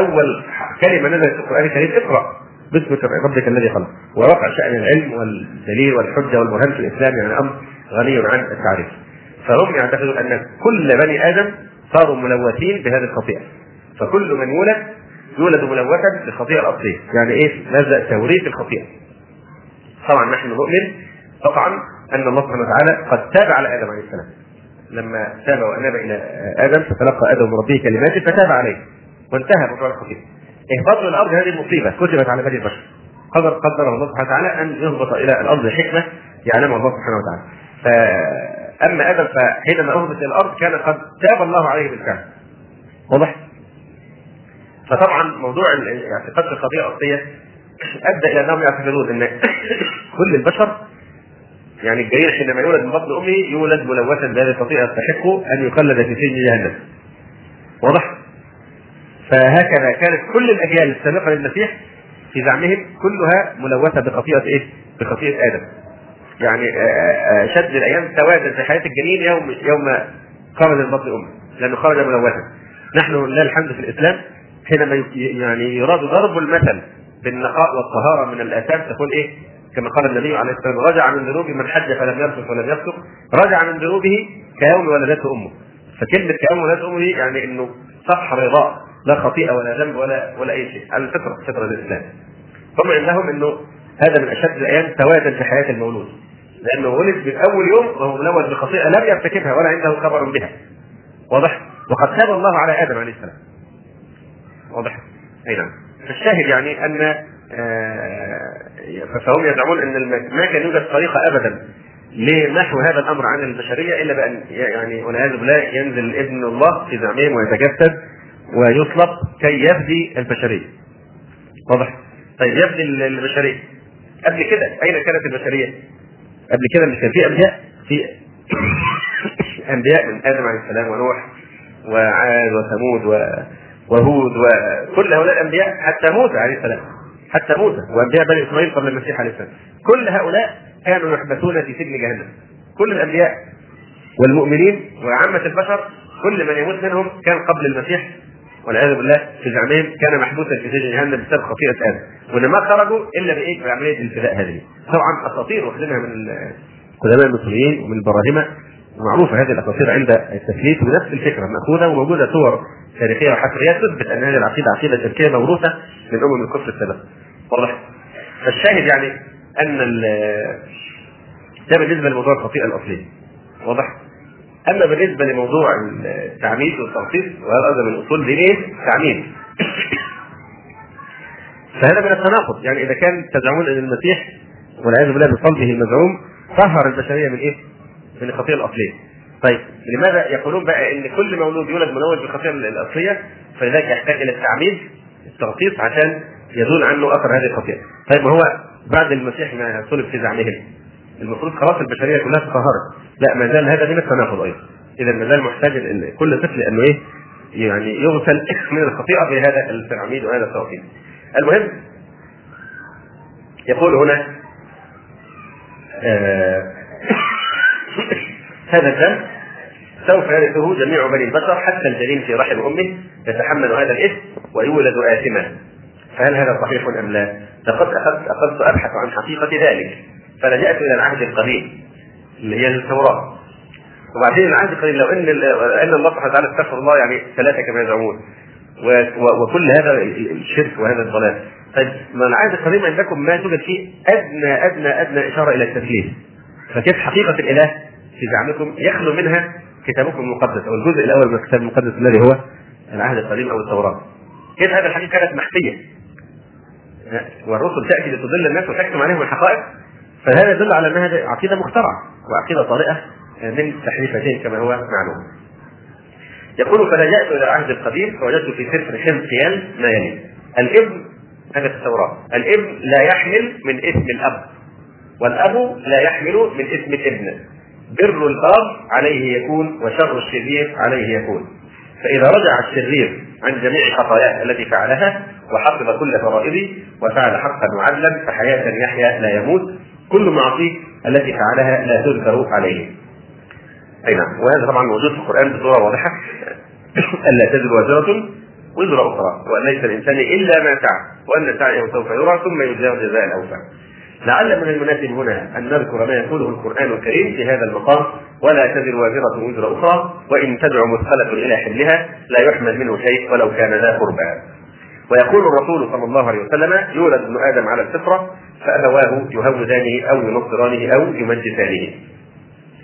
أول كلمة نزلت في القرآن الكريم اقرأ باسم ربك الذي خلق. ورفع شأن العلم والدليل والحجة والبرهان في الاسلام يعني أمر غني عن التعريف. فهم يعتقدون أن كل بني آدم صاروا ملوثين بهذه الخطيئة. فكل من يولد يولد ملوثا بالخطيئة الأصلية. يعني إيه؟ ماذا توريث الخطيئة. طبعا نحن نؤمن قطعا أن الله سبحانه وتعالى قد تاب على آدم عليه السلام. لما تاب واناب إلى آدم فتلقى آدم من ربه كلمات فتاب عليه. وانتهى موضوع الخطيئه اهباط الأرض هذه مصيبه كتبت على بني البشر قدر قدره الله سبحانه وتعالى أن يهبط إلى الأرض حكمة يعلمها الله سبحانه وتعالى. فأما آدم فحينما أهبط إلى الأرض كان قد تاب الله عليه بالفعل. واضح؟ فطبعا موضوع اعتقاد الخطيئه الاصليه أدى إلى أنهم يعتقدون إن كل البشر يعني الجرير حينما يولد من بطن أمه يولد ملوثا بهذه الخطيئة يستحق أن يخلد في سجن جهنم. واضح؟ فهكذا كانت كل الأجيال السابقة للمسيح في زعمهم كلها ملوثة بخطيئة إيه؟ بخطيئة آدم. يعني شد الأيام تواجد في حياة الجنين يوم يوم خرج من بطن أمه لأنه خرج ملوثا. نحن لله الحمد في الإسلام حينما يعني يراد ضرب المثل بالنقاء والطهارة من الآثام تقول إيه؟ كما قال النبي عليه الصلاة والسلام رجع من ذنوبه من حج فلم يرفث ولم يفسق رجع من ذنوبه كيوم ولدته أمه. فكلمه كيوم ولدته أمه يعني إنه صفحة بيضاء لا خطيئة ولا ذنب ولا ولا أي شيء. على الفطره فطره الإسلام. هم عندهم إنه هذا من أشد الأيام سوادا في حياة المولود. لأنه ولد من أول يوم وهو ملوث بخطيئة لم يرتكبها ولا عنده خبر بها. واضح؟ وقد تاب الله على آدم عليه السلام. واضح؟ أي نعم. فالشاهد يعني أن فهم يزعمون إن ما كان يوجد طريقة ابدا لمحو هذا الأمر عن البشرية إلا بأن يعني والعياذ بالله ينزل ابن الله في زعمهم ويتجسد ويطلق كي يفدي البشرية. واضح؟ طيب يفدي البشرية. قبل كده أين كانت البشرية؟ قبل كده مش كان في أنبياء؟ في أنبياء من آدم عليه السلام ونوح وعاد وثمود وهود وكل هؤلاء الأنبياء حتى موسى عليه السلام حتى موسى وانبياء بني إسرائيل قبل المسيح عليه السلام كل هؤلاء كانوا يحبسون في سجن جهنم كل الأنبياء والمؤمنين وعامة البشر كل من يموت منهم كان قبل المسيح والعياذ بالله في زعمهم كان محبوسا في سجن جهنم بسبب خطيئة آدم وإن ما خرجوا إلا بإيه؟ بعملية الفداء هذه. طبعا أساطير واخدينها من القدماء المصريين ومن البراهمة ومعروفة هذه الأساطير عند التثليث ونفس الفكرة مأخوذة وموجودة صور تاريخية وحفريات تثبت أن هذه العقيدة عقيدة شركية موروثة من أمم الكفر السابقة. واضح؟ فالشاهد يعني أن ده بالنسبة لموضوع الخطيئة الأصلية. واضح؟ أما بالنسبة لموضوع التعميد والتخصيص وهذا من أصول دينية التعميد فهذا من التناقض يعني إذا كان تزعمون أن المسيح والعياذ بالله بصلبه المزعوم طهر البشرية من إيه؟ من الخطيئة الأصلية. طيب لماذا يقولون بقى إن كل مولود يولد ملوث بالخطيئة الأصلية فلذلك يحتاج إلى التعميد التغطيس عشان يزول عنه أثر هذه الخطيئة. طيب هو بعد المسيح ما صلب في زعمهم المفروض خلاص البشرية كلها تطهرت. لا ما زال هذا من التناقض أيضا. اذا ما زال محتاج كل طفل أنه إيه؟ يعني يغسل من الخطيئة بهذا التعميد وهذا التوحيد. المهم يقول هنا آه هذا الدم سوف يرثه جميع بني البشر حتى الجنين في رحم أمه يتحمل هذا الإثم ويولد آثما. فهل هذا صحيح أم لا؟ لقد اخذت أخذت أبحث عن حقيقة ذلك فلجأت إلى العهد القديم اللي هي التوراة. وبعدين العهد القديم لو إن إن الله سبحانه وتعالى استغفر الله يعني ثلاثة كما يزعمون. وكل هذا الشرك وهذا الضلال. طيب ما العهد القديم عندكم ما توجد فيه ادنى ادنى أدنى إشارة إلى التثليث فكيف حقيقة الإله في زعمكم يخلو منها كتابكم المقدس أو الجزء الأول من الكتاب المقدس الذي هو العهد القديم أو التوراة؟ كيف هذه الحقيقة كانت مخفية؟ والرسل تأتي لتضل الناس وتكتم عليهم الحقائق فهذا يدل على أنها عقيدة مخترعة وعقيدة طارئة من تحريفتين كما هو معلوم. يقول فلجأت إلى العهد القديم فوجدت في سفر حزقيال ما يلي: الإبن هذا في التوراة الإبن لا يحمل من اسم الأب والأب لا يحمل من اسم الإبن. بر الاب عليه يكون وشر الشرير عليه يكون. فإذا رجع الشرير عن جميع خطاياه التي فعلها وحفظ كل فرائضه وفعل حقا وعدلا فحياة يحيا لا يموت. كل معصية التي فعلها لا تذكر عليه. أي نعم. وهذا طبعا موجود في القرآن بصورة واضحة. الا تزر وازره وزر أخرى. وأن ليس الإنسان إلا ما سعى. وأن سعيه سوف يرى ثم يجزاه جزاء الأوفى. لعل من المناسب هنا أن نذكر ما يقوله القرآن الكريم في هذا المقام ولا تزر وازرة وزر أخرى وإن تدعو مثقلة إلى حملها لا يحمل منه شيء ولو كان ذا قربى. ويقول الرسول صلى الله عليه وسلم يولد ابن آدم على الفطرة فأبواه يهودانه أو ينصرانه أو يمجسانه.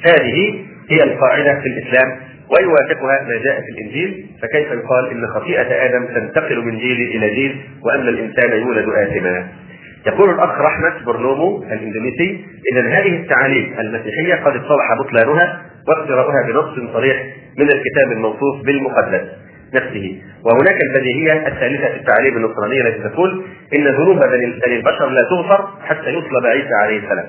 هذه هي القاعدة في الإسلام ويوافقها ما جاء في الإنجيل فكيف يقال إن خطيئة آدم تنتقل من جيل إلى جيل وأن الإنسان يولد آثما يقول الأخ رحمة برنومو الإندونيسي اذا هذه التعاليم المسيحية قد اتضح بطلانها واقتراؤها بنص صريح من الكتاب الموصوف بالمقدس نفسه. وهناك البديهيه الثالثة في التعاليم النصرانيه التي تقول إن ذنوب بني البشر لا تغفر حتى يصلب عيسى عليه السلام.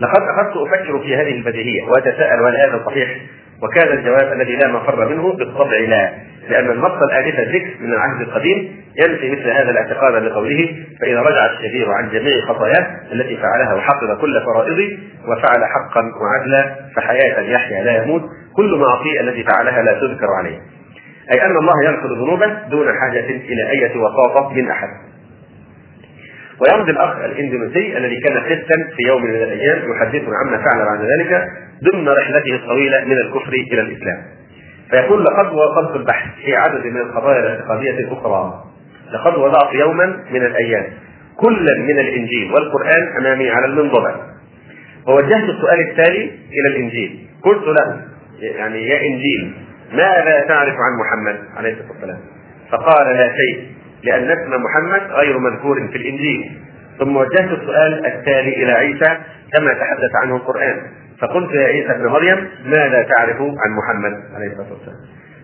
لقد أخذت أفكر في هذه البديهية وأتساءل هل هذا صحيح؟ وكان الجواب الذي لا مفر منه بالطبع لا لأن النص الآنف ذكر من العهد القديم ينفي مثل هذا الاعتقاد بقوله فإذا رجع الشرير عن جميع خطاياه التي فعلها وحفظ كل فرائضه وفعل حقا وعدلا فحياة يحيا لا يموت كل معصية التي فعلها لا تذكر عليه. أي أن الله يغفر ذنوبه دون حاجة إلى أية وساطة من أحد. ويمضي الأخ الإندونيسي الذي كان ستا في يوم من الأيام يحدثنا عما فعل بعد ذلك ضمن رحلته الطويلة من الكفر إلى الإسلام. فيقول لقد وصلت البحث في عدد من القضايا الاعتقادية الأخرى. لقد وضعت يوما من الأيام كلا من الإنجيل والقرآن أمامي على المنضده. ووجهت السؤال التالي إلى الإنجيل قلت له يعني يا إنجيل ماذا تعرف عن محمد عليه الصلاة والسلام؟ فقال لا شيء لأن اسم محمد غير مذكور في الإنجيل. ثم وجهت السؤال التالي إلى عيسى كما تحدث عنه القرآن. فقلت يا عيسى ابن مريم ماذا تعرف عن محمد عليه الصلاة والسلام؟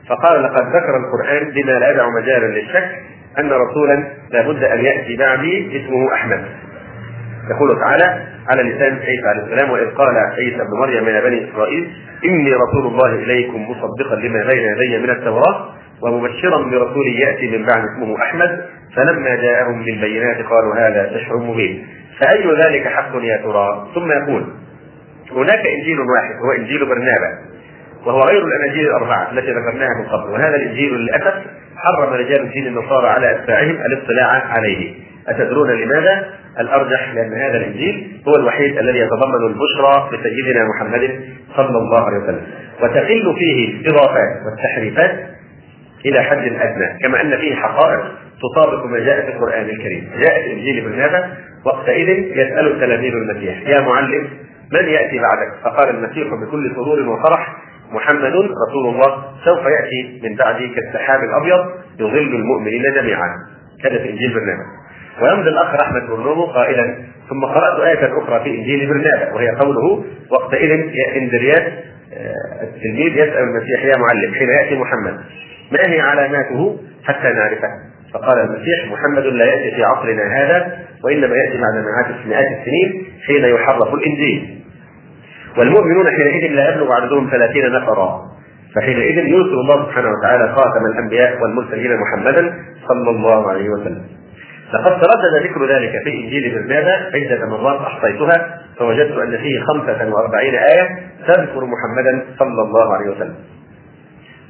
فقال لقد ذكر القرآن بما لا يدع مجالا للشك أن رسولا لابد أن يأتي بعدي اسمه أحمد. يقول تعالى على لسان عيسى عليه السلام وإذ قال عيسى ابن مريم يا بني إسرائيل إني رسول الله إليكم مصدقا لما بين يدي من التوراة ومبشرا برسول يأتي من بعد اسمه أحمد فلما جاءهم بالبينات قالوا هذا سحر مبين. فأي ذلك حق يا ترى؟ ثم يقول هناك إنجيل واحد هو إنجيل برنابا وهو غير الأناجيل الأربعة التي ذكرناها من قبل وهذا الإنجيل للأسف حرم رجال الدين النصارى على أتباعهم الاطلاع عليه. أتدرون لماذا؟ الأرجح لأن هذا الإنجيل هو الوحيد الذي يتضمن البشرى لسيدنا محمد صلى الله عليه وسلم. وتقل فيه الاضافات والتحريفات إلى حد أدنى كما أن فيه حقائق تطابق ما جاء في القرآن الكريم. جاء في انجيل برنابا وقتئذ يسأل تلاميذ المسيح يا معلم من يأتي بعدك؟ فقال المسيح بكل سرور وفرح محمد رسول الله سوف يأتي من بعدي كالسحاب الأبيض يظل المؤمنين جميعا. هذا في إنجيل برنابا ويمضي الأخ أحمد بن قائلا ثم قرأت آية أخرى في إنجيل برنابا وهي قوله وقتئذ اندرياس التلميذ يسأل المسيح يا معلم حين يأتي محمد؟ ما هي علاماته حتى نعرفه. فقال المسيح محمد لا يأتي في عصرنا هذا وإنما يأتي بعد مئات السنين حين يحرف الإنجيل. والمؤمنون حينئذ لا يبلغ عددهم ثلاثين نفرا. فحينئذ يرسل الله سبحانه وتعالى خاتم الأنبياء والمرسلين محمدا صلى الله عليه وسلم. لقد تردد ذكر ذلك في انجيل برنابا عدة مرات أحصيتها فوجدت أن فيه 45 آية تذكر محمدا صلى الله عليه وسلم.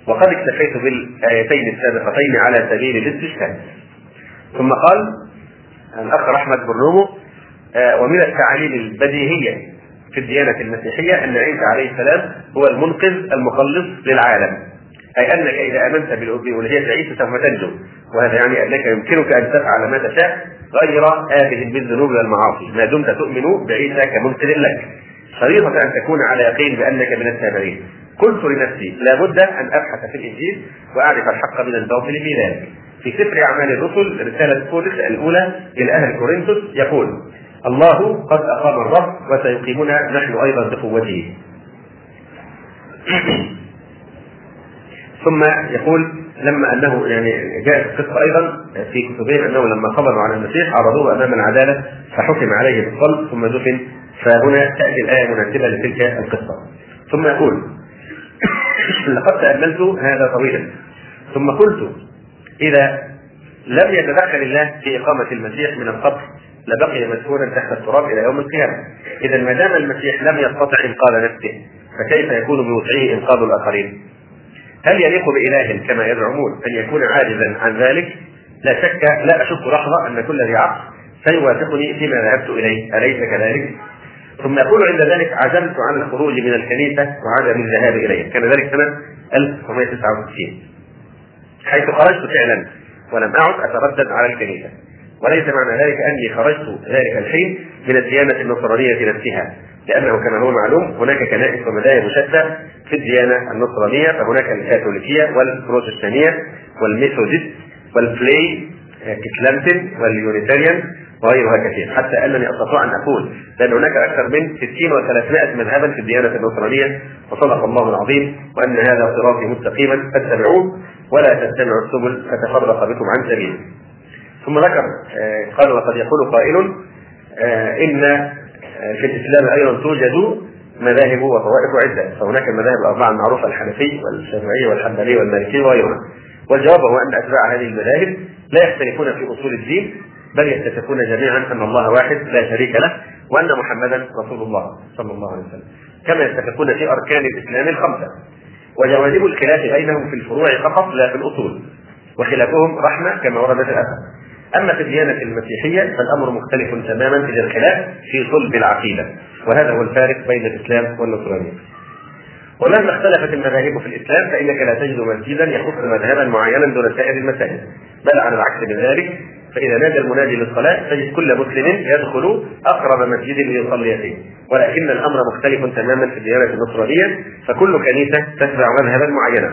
وقد اكتفيت بالآيتين السابقتين على سبيل الاستشهاد. ثم قال الأخ أحمد بن رومو آه، ومن التعاليم البديهيه في الديانة المسيحية أن عيسى عليه السلام هو المنقذ المخلص للعالم. أي أنك إذا آمنت بالالوهيه عيسى سوف تنجو. وهذا يعني أنك يمكنك أن تفعل ما تشاء غير آبه بالذنوب والمعاصي. ما دمت تؤمن بعيسى كمنقذ لك. شريطة أن تكون على يقين بأنك من التابعين. قلت لنفسي لابد أن أبحث في الإنجيل وأعرف الحق من الباطل في ذلك في سفر أعمال الرسل رسالة بولس الأولى إلى أهل كورنثوس يقول الله قد أقام الرب وسيقيمنا نحن أيضا بقوته. ثم يقول لما أنه يعني جاءت القصة أيضا في كتبهم أنه لما قبضوا على المسيح عرضوه أمام العدالة فحكم عليه بالصلب ثم دفن فهنا تأتي الآية مناسبة لتلك القصة. ثم يقول لقد تأملت هذا طويلا ثم قلت إذا لم يتدخل الله في إقامة المسيح من القبر لبقي مسكونا تحت التراب إلى يوم القيامة. اذا ما دام المسيح لم يستطع إنقاذ نفسه فكيف يكون بوسعه إنقاذ الآخرين؟ هل يليق بإله كما يزعمون أن يكون عاجزا عن ذلك؟ لا شك لا أشك لحظة أن كل ذي عقل سيوافقني فيما ذهبت إليه، أليس كذلك؟ ثم يقول عند ذلك عزمت عن الخروج من الكنيسة وعدم الذهاب إليه، كان ذلك سنة 1969 حيث خرجت فعلا ولم أعد أتردد على الكنيسة. وليس معنى ذلك أني خرجت ذلك الحين من الديانة النصرانية نفسها لأنه كما هو معلوم هناك كنائس ومذاهب شتى في الديانة النصرانية فهناك الكاثوليكية والبروتستانية والميثوديست والفلي كتلانتن واليونيتاريان وغيرها كثير حتى أنني أستطيع أن أقول بان هناك أكثر من 60 و300 مذهبا في الديانة النصرانيه وصدق الله العظيم وأن هذا صراطي مستقيما فاتبعوه ولا تتبعوا السبل فتفرق بكم عن سبيله. ثم ذكر قال وقد يقول قائل إن في الإسلام أيضا توجد مذاهب وطوائف عدة فهناك المذاهب الأربعة المعروفة الحنفي والشافعي والحنبلي والمالكي وغيرها والجواب هو أن أتباع هذه المذاهب لا يختلفون في أصول الدين بل يتفقون جميعا أن الله واحد لا شريك له وأن محمدا رسول الله صلى الله عليه وسلم. كما يتفقون في أركان الإسلام الخمسة. وجوانب الخلاف بينهم في الفروع فقط لا في الأصول. وخلافهم رحمة كما ورد في الأثر. أما في الديانة المسيحية فالأمر مختلف تماما اذا الخلاف في صلب العقيدة. وهذا هو الفارق بين الإسلام والنصرانية. ومهما اختلفت المذاهب في الإسلام فإنك لا تجد مسجدا يخص مذهبا معينا دون سائر المساجد. بل على العكس من ذلك فإذا نادى المنادي للصلاة تجد كل مسلم يدخل أقرب مسجد ليصلي فيه. ولكن الأمر مختلف تماما في الديانة النصرانية فكل كنيسة تتبع مذهبا معينا.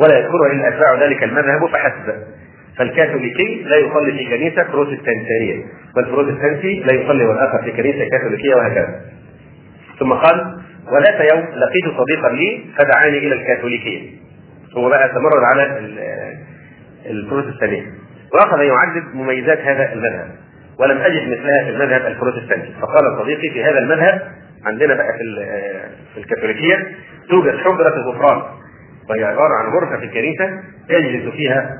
ولا يذكرها إلا أتباع ذلك المذهب فحسب. فالكاثوليكي لا يصلي في كنيسة بروتستانتيه والبروتستانتي لا يصلي والآخر في كنيسة كاثوليكية وهكذا. ثم قال وذات يوم لقيت صديقا لي فدعاني إلى الكاثوليكية. هو بقى تمرد على البروتستانية. وأخذ يعدد مميزات هذا المذهب ولم أجد مثلها في المذهب البروتستانتي فقال صديقي في هذا المذهب عندنا بقى في في الكاثوليكية توجد حجرة الغفران. وهي عبارة عن غرفة في الكنيسه يجلس فيها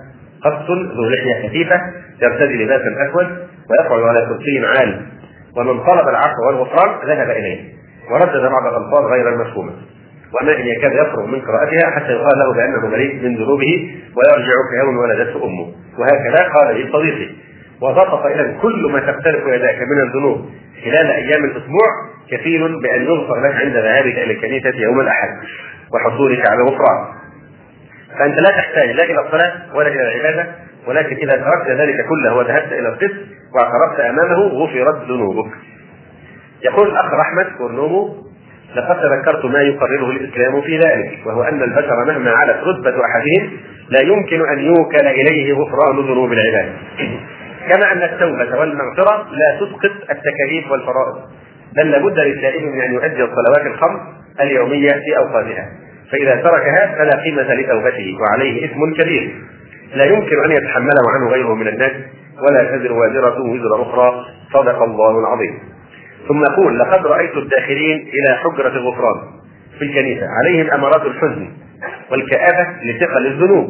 قط ذو لحية خفيفة يرتدي لباسا أسود ويقعد على كرسي عال. ومن طلب العفو والغفران ذهب إليه. وردد بعض الألفاظ غير المفهومة. وما إن يكاد يفرغ من قراءتها حتى يقال له بأنه بريء من ذنوبه ويرجع كيوم ولدته أمه. وهكذا قال لي صديقي وضبط إلى كل ما تختلف يداك من الذنوب خلال أيام الأسبوع كفيل بأن يغفر لك عند ذهابك إلى الكنيسة يوم الأحد وحصولك على الغفران فأنت لا تحتاج لا إلى الصلاة ولا إلى العبادة ولكن إذا تركت ذلك كله وذهبت إلى القسط واعترفت أمامه غفرت ذنوبك. يقول الأخ احمد كورنومو لقد تذكرت ما يقرره الإسلام في ذلك وهو أن البشر مهما علت رتبة أحدهم لا يمكن أن يوكل إليه غفران ذنوب العباد. كما أن التوبة والمغفرة لا تسقط التكاليف والفرائض بل لابد للتائب من أن يؤدي الصلوات الخمس اليومية في أوقاتها فإذا تركها فلا قيمة لتوبته وعليه إثم كبير. لا يمكن أن يتحمله عنه غيره من الناس ولا تزر وازرة وزر أخرى. صدق الله العظيم. ثم يقول لقد رأيت الداخلين إلى حجرة الغفران في الكنيسه عليهم أمارات الحزن والكآبة لثقل الذنوب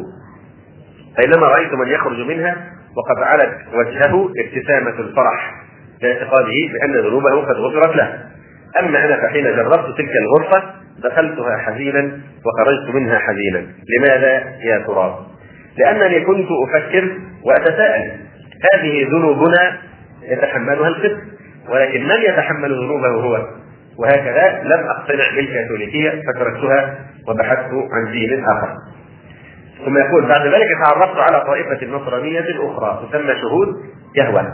بينما رأيت من يخرج منها وقد علت وجهه ابتسامة الفرح لاعتقاده بأن ذنوبه قد غفرت له. أما أنا فحين جربت تلك الغرفة دخلتها حزينا وخرجت منها حزينا. لماذا يا ترى لأنني كنت أفكر وأتساءل هذه ذنوبنا يتحملها القسط. ولكن من يتحمل ذنوبه هو. وهكذا لم أقتنع بالكاثوليكية فتركتها وبحثت عن دين آخر. ثم يقول بعد ذلك تعرفت على طائفة نصرانية أخرى تسمى شهود يهوى.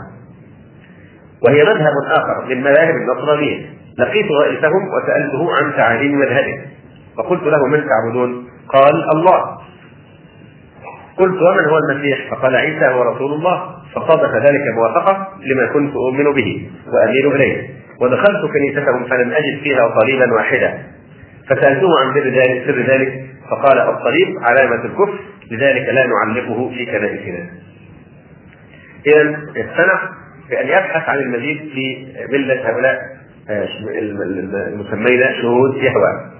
وهي مذهب آخر من مذاهب النصرانيه لقيت رئيسهم وسألته عن تعاليم مذهبه. فقلت له من تعبدون؟ قال الله. قلت ومن هو المسيح؟ فقال عيسى هو رسول الله. فصادف ذلك موافقه لما كنت أؤمن به واميل إليه. ودخلت كنيستهم فلم أجد فيها صليبا واحدا. فسالته عن سر ذلك سر ذلك فقال الصليب علامة الكفر لذلك لا نعلقه في كنائسنا. إذا اقتنع بأن يبحث عن المزيد في ملة هؤلاء آه، المسمين شهود يهوى.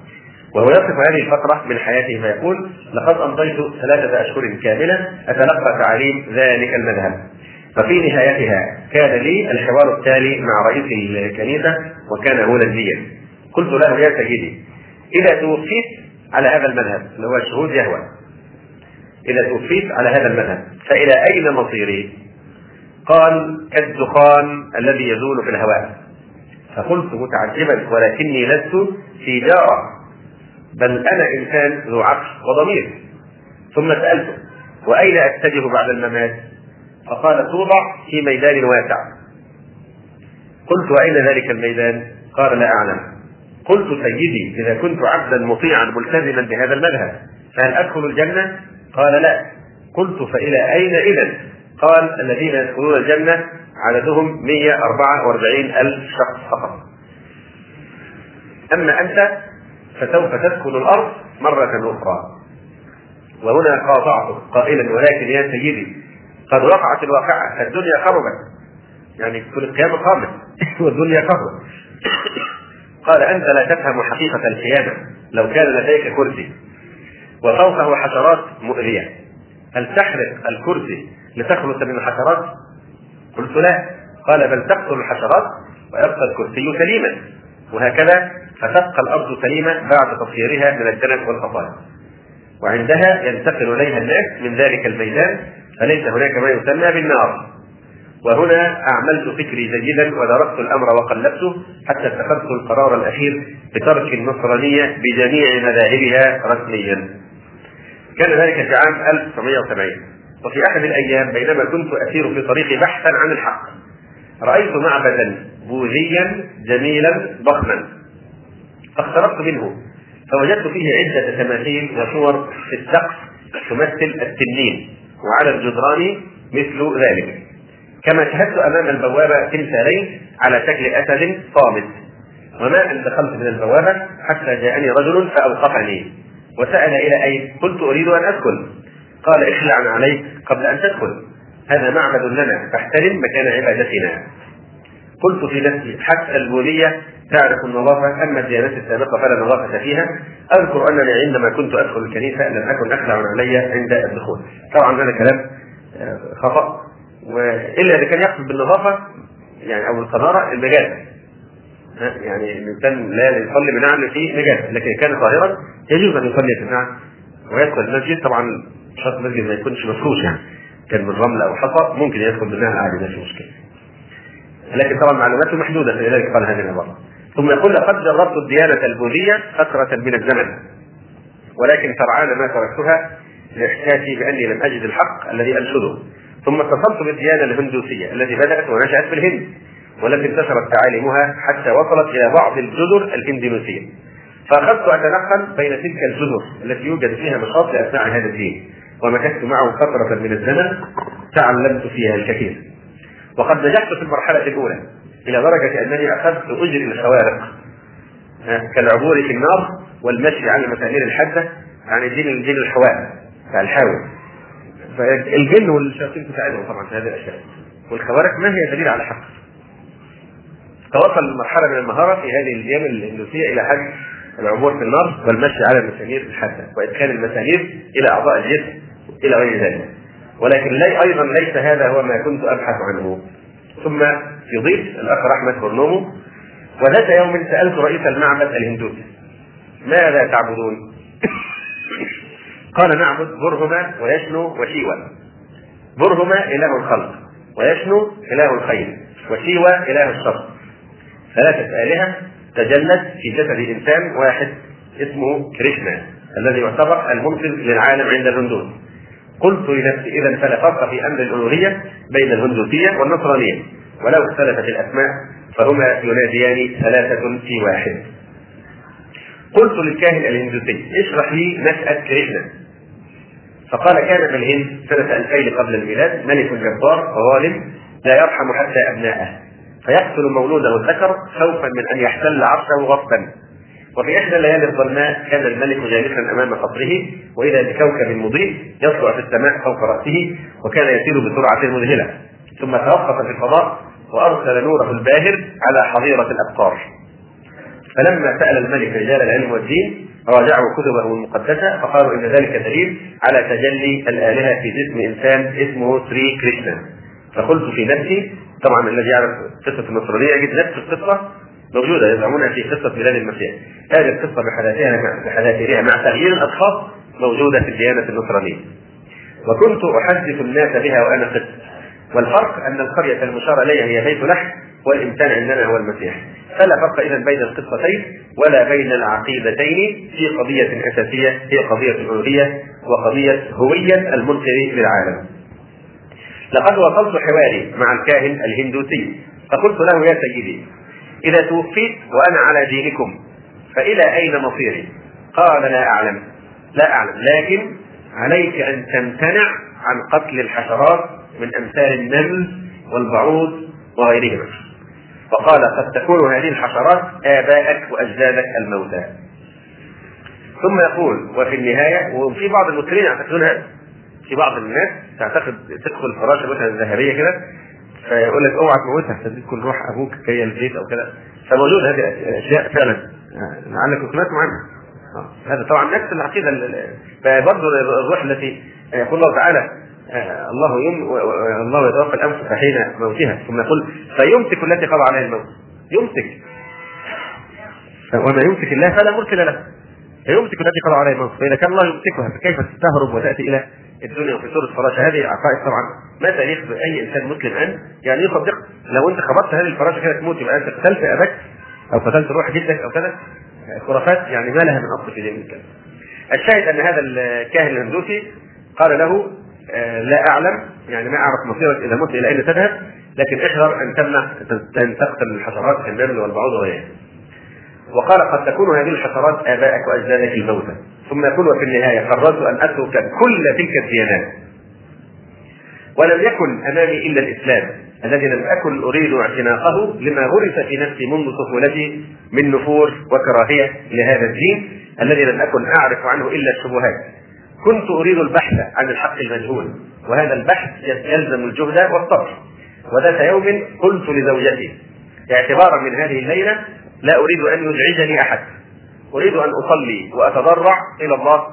وهو يصف هذه الفترة من حياته فيقول لقد أمضيت ثلاثة أشهر كاملة أتلقى تعاليم ذلك المذهب. ففي نهايتها كان لي الحوار التالي مع رئيس الكنيسة وكان هولنديا قلت له يا سيدي إذا توفيت على هذا المذهب اللي هو شهود يهوى إذا توفيت على هذا المذهب فإلى أين مصيري؟ قال كالدخان الذي يزول في الهواء فقلت متعجبا ولكني لست في جارة بل أنا إنسان ذو عقل وضمير ثم سألته وأين أتجه بعد الممات؟ فقال توضع في ميدان واسع قلت وأين ذلك الميدان؟ قال لا أعلم قلت سيدي إذا كنت عبدا مطيعا ملتزما بهذا المذهب فهل أدخل الجنة؟ قال لا قلت فإلى أين إذا؟ قال الذين يدخلون الجنة عددهم 144 ألف شخص فقط أما أنت فسوف تدخل الأرض مرة أخرى وهنا قاطعته قائلا ولكن يا سيدي قد وقعت الواقعة. الدنيا خربت. يعني كل القيامة قامت والدنيا خربت. قال أنت لا تفهم حقيقة القيامة. لو كان لديك كرسي. وفوقه حشرات مؤذية. هل تحرق الكرسي لتخلص من الحشرات؟ قلت لا. قال بل تقتل الحشرات ويبقى الكرسي سليما. وهكذا فتبقى الأرض سليمة بعد تطهيرها من الدنس والخطايا وعندها ينتقل إليها الناس من ذلك الميدان فليس هناك ما يسمى بالنار؟ وهنا أعملت فكري جيدا ودرست الأمر وقلبته حتى اتخذت القرار الأخير بترك النصرانية بجميع مذاهبها رسميا. كان ذلك في عام 1970 وفي أحد الأيام بينما كنت أسير في طريقي بحثا عن الحق رأيت معبدا بوذيا جميلا ضخما فاقتربت منه. فوجدت فيه عدة تماثيل وصور في السقف تمثل التنين وعلى الجدران مثل ذلك. كما شاهدت أمام البوابة تمثالين على شكل اسد صامت. وما أن دخلت من البوابة حتى جاءني رجل فأوقفني. وسأل إلى أين؟ قلت أريد أن أدخل. قال اخلع عليك قبل أن تدخل. هذا معبد لنا فاحترم مكان عبادتنا. قلت في نفسي حتى البولية تعرف النظافة أما الديانات السابقة فلا نظافة فيها. أذكر أنني عندما كنت أدخل الكنيسة لم أكن أخلع علي عند الدخول. طبعا هذا كلام آه، خطأ. وإلا إذا كان يقصد بالنظافة يعني أو القذارة النجاسة يعني الإنسان لا يصلي بنعل فيه نجاسة لكن كان طاهرا يجوز أن يصلي في النعل ويدخل المسجد طبعا شرط المسجد ما يكونش مفروش يعني. كان من رمل أو حصى ممكن يدخل بالنعل عادي ما في مشكلة. لكن طبعا معلوماته محدودة فلذلك قال هذه العبارة ثم يقول لقد جربت الديانة البوذية فترة من الزمن. ولكن سرعان ما تركتها لإحساسي بأني لم أجد الحق الذي أنشده ثم اتصلت بالديانة الهندوسية التي بدأت ونشأت في الهند والتي انتشرت تعاليمها حتى وصلت إلى بعض الجزر الهندونيسية فأخذت أتنقل بين تلك الجزر التي يوجد فيها نشاط لأتباع هذا الدين ومكثت معه فترة من الزمن تعلمت فيها الكثير. وقد نجحت في المرحلة الأولى. إلى درجة أنني أخذت أجري الخوارق كالعبور في النار والمشي على المسامير الحادة يعني دين دين الحواء الحاوي. فالجن والشياطين تساعدهم طبعا في هذه الأشياء. والخوارق ما هي دليل على حق؟ توصل مرحله من المهارة في هذه الديانه الهندوسيه إلى حد العبور في النار والمشي على المسامير الحادة وإدخال المسامير إلى أعضاء الجسم إلى غير ذلك. ولكن لي أيضا ليس هذا هو ما كنت أبحث عنه. ثم يضيف الأخ احمد برنومو وذات يوم سألت رئيس المعبد الهندوسي ماذا تعبدون؟ قال نعبد برهما ويشنو وشيوى برهما إله الخلق ويشنو إله الخير وشيوى إله الشر. ثلاثة آلهة تجلت في جسد إنسان واحد اسمه كريشنا الذي يعتبر المنقذ للعالم عند الهندوس. قلت لنفسي إذا فلا فرق في أمر الألوهية بين الهندوسية والنصرانية. ولو اختلفت الأسماء فهما يناديان ثلاثة في واحد. قلت للكاهن الهندوسي اشرح لي نشأة كريشنا فقال كان في الهند سنة 2000 قبل الميلاد ملك جبار ظالم لا يرحم حتى أبناءه. فيقتل مولوده الذكر خوفا من أن يحتل عرشه غصبا وفي إحدى الليالي الظلماء كان الملك جالسا أمام قصره واذا بكوكب مضيء يطلع في السماء فوق رأسه وكان يسير بسرعة مذهلة. ثم توقف في الفضاء وأرسل نوره الباهر على حظيرة الابقار فلما سأل الملك رجال العلم والدين راجعوا كتبه المقدسة فقالوا إن ذلك دليل على تجلي الآلهة في جسم إنسان اسمه سري كريشنا. فقلت في نفسي طبعا الذي يعرف قصة النصرانيه يجد نفس القصة. موجودة يزعمونها في قصة ميلاد المسيح. هذه القصة بحذافيرها بحذافيرها مع تغيير الأشخاص موجودة في الديانة النصرانية. وكنت أحدث الناس بها وأنا قس والفرق أن القرية المشار إليها هي بيت لحم والإنسان عندنا هو المسيح. فلا فرق اذا بين القصتين ولا بين العقيدتين في قضية أساسية هي قضية الالوهيه وقضية هوية المنكر للعالم. لقد وصلت حواري مع الكاهن الهندوسي. فقلت له يا سيدي إذا توفيت وأنا على دينكم فإلى أين مصيري؟ قال لا أعلم لا أعلم. لكن عليك أن تمتنع عن قتل الحشرات من أمثال النمل والبعوض وغيرهما. وقال قد تكون هذه الحشرات آبائك وأجدادك الموتى. ثم يقول وفي النهاية وفي بعض المسلمين يعتقدون هذا في بعض الناس تعتقد تدخل الفراشه مثلا الذهبية كده فيقول لك اوعى تموتها تكون روح أبوك جاية البيت أو كده. فموجود هذه الأشياء فعلا. لعلكم سمعتم عنها هذا طبعا نفس العقيدة فبرضه الروح التي يقول الله تعالى الله يم الله يتوفى الأنفس حين موتها. ثم يقول فيمسك التي قضى عليها الموت. يمسك. وما يمسك الله فلا مرسل له. فيمسك التي قضى عليها الموت. فإذا كان الله يمسكها فكيف تستهرب وتأتي إلى الدنيا وفي سورة فراشه هذه عقائد طبعا ما تليق بأي إنسان مسلم أن يعني يصدق لو أنت خبطت هذه الفراشه كده تموت يبقى أنت قتلت أباك أو قتلت روح جدك أو كذا خرافات يعني ما لها من أصل في دين الكلام. الشاهد أن هذا الكاهن الهندوسي قال له آه لا أعلم يعني ما أعرف مصيرك إذا مت إلى أين تذهب لكن احذر أن تمنع أن تقتل الحشرات كالنمل والبعوض وغيرها. وقال قد تكون هذه الحشرات ابائك وأجدادك الموتى. ثم يقول وفي النهاية قررت أن أترك كل تلك الديانات ولم يكن أمامي إلا الإسلام الذي لم أكن أريد اعتناقه لما غرس في نفسي منذ طفولتي من نفور وكراهية لهذا الدين الذي لم أكن أعرف عنه إلا الشبهات. كنت أريد البحث عن الحق المجهول وهذا البحث يلزم الجهد والصبر. وذات يوم قلت لزوجتي اعتبارا من هذه الليلة لا أريد أن يزعجني أحد. أريد أن أصلي وأتضرع إلى الله.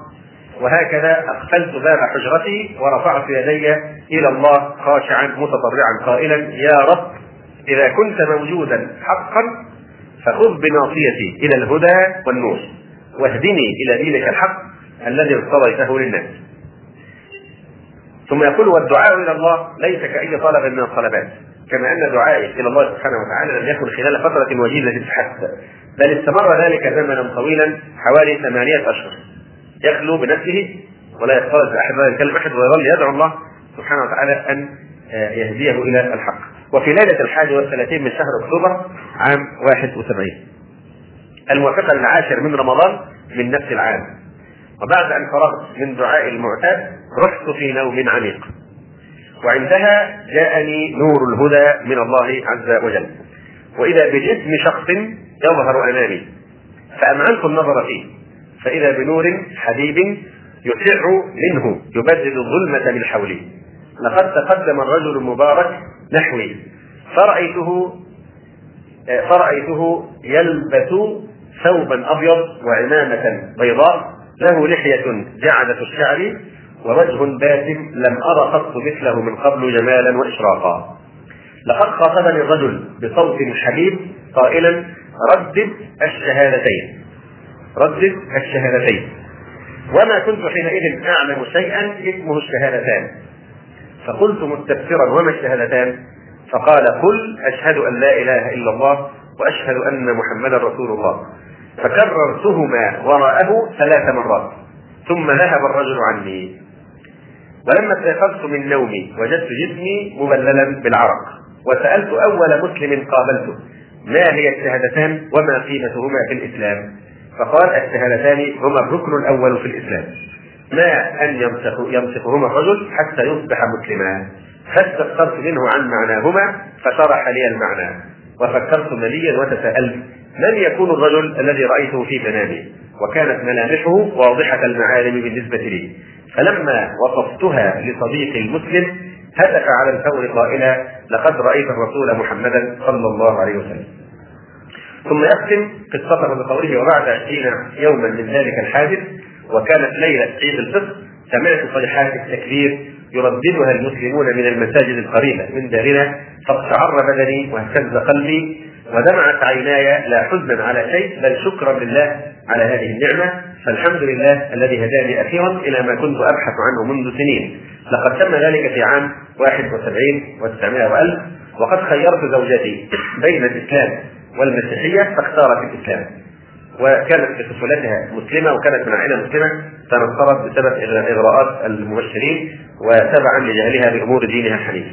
وهكذا أقفلت باب حجرتي ورفعت يدي إلى الله خاشعا متضرعا قائلا يا رب إذا كنت موجودا حقا فخذ بناصيتي إلى الهدى والنور واهدني إلى دينك الحق الذي ارتضيته للناس. ثم يقول والدعاء إلى الله ليس كأي طلب من الطلبات. كما أن دعائي إلى الله سبحانه وتعالى لم يكن خلال فترة وجيزة فحسب بل استمر ذلك زمنا طويلا حوالي ثمانية أشهر. يخلو بنفسه ولا يختلط باحد ولا يكلم أحد ويظل يدعو الله سبحانه وتعالى أن يهديه إلى الحق. وفي ليلة الحادي والثلاثين من شهر أكتوبر عام 71 الموافقة للعاشر من رمضان من نفس العام. وبعد أن فرغت من دعاء المعتاد رحت في نوم عميق. وعندها جاءني نور الهدى من الله عز وجل. وإذا بجسم شخص يظهر أمامي فأمعنت النظر فيه. فإذا بنور حبيب يشع منه يبدد الظلمة من حولي. لقد تقدم الرجل المبارك نحوي. فرأيته فرأيته يلبس ثوبا أبيض وعمامة بيضاء له لحية جعدة الشعر ووجه باسم لم أرى قط مثله من قبل جمالا وإشراقا. لقد خاطبني الرجل بصوت حبيب قائلا ردد الشهادتين ردد الشهادتين. وما كنت حينئذ أعلم شيئا اسمه الشهادتان. فقلت مستفسرا وما الشهادتان؟ فقال قل أشهد أن لا إله إلا الله وأشهد أن محمدا رسول الله. فكررتهما وراءه ثلاث مرات ثم ذهب الرجل عني. ولما استيقظت من نومي وجدت جسمي مبللا بالعرق وسألت أول مسلم قابلته ما هي الشهادتان وما قيمتهما في الإسلام؟ فقال الشهادتان هما الركن الأول في الإسلام ما أن يمسك يمسكهما الرجل حتى يصبح مسلما. فاستفسرت منه عن معناهما فشرح لي المعنى وفكرت مليا وتساءلت من يكون الرجل الذي رأيته في منامي وكانت ملامحه واضحة المعالم بالنسبة لي. فلما وصفتها لصديقي المسلم هتف على الفور قائلا لقد رأيت الرسول محمدا صلى الله عليه وسلم. ثم يختم قصته بقوله وبعد عشرين يوما من ذلك الحادث وكانت ليلة عيد الفطر سمعت صيحات التكبير يرددها المسلمون من المساجد القريبة من دارنا فاقشعر بدني واهتز قلبي ودمعت عيناي لا حزنا على شيء بل شكرا لله على هذه النعمة. فالحمد لله الذي هداني أخيرا إلى ما كنت أبحث عنه منذ سنين. لقد تم ذلك في عام 71 و900 وألف وقد خيرت زوجتي بين الإسلام والمسيحية فاختارت الإسلام. وكانت في طفولتها مسلمة وكانت من عائلة مسلمة تنصرت بسبب إغراءات المبشرين وتبعا لجهلها بأمور دينها الحنيف.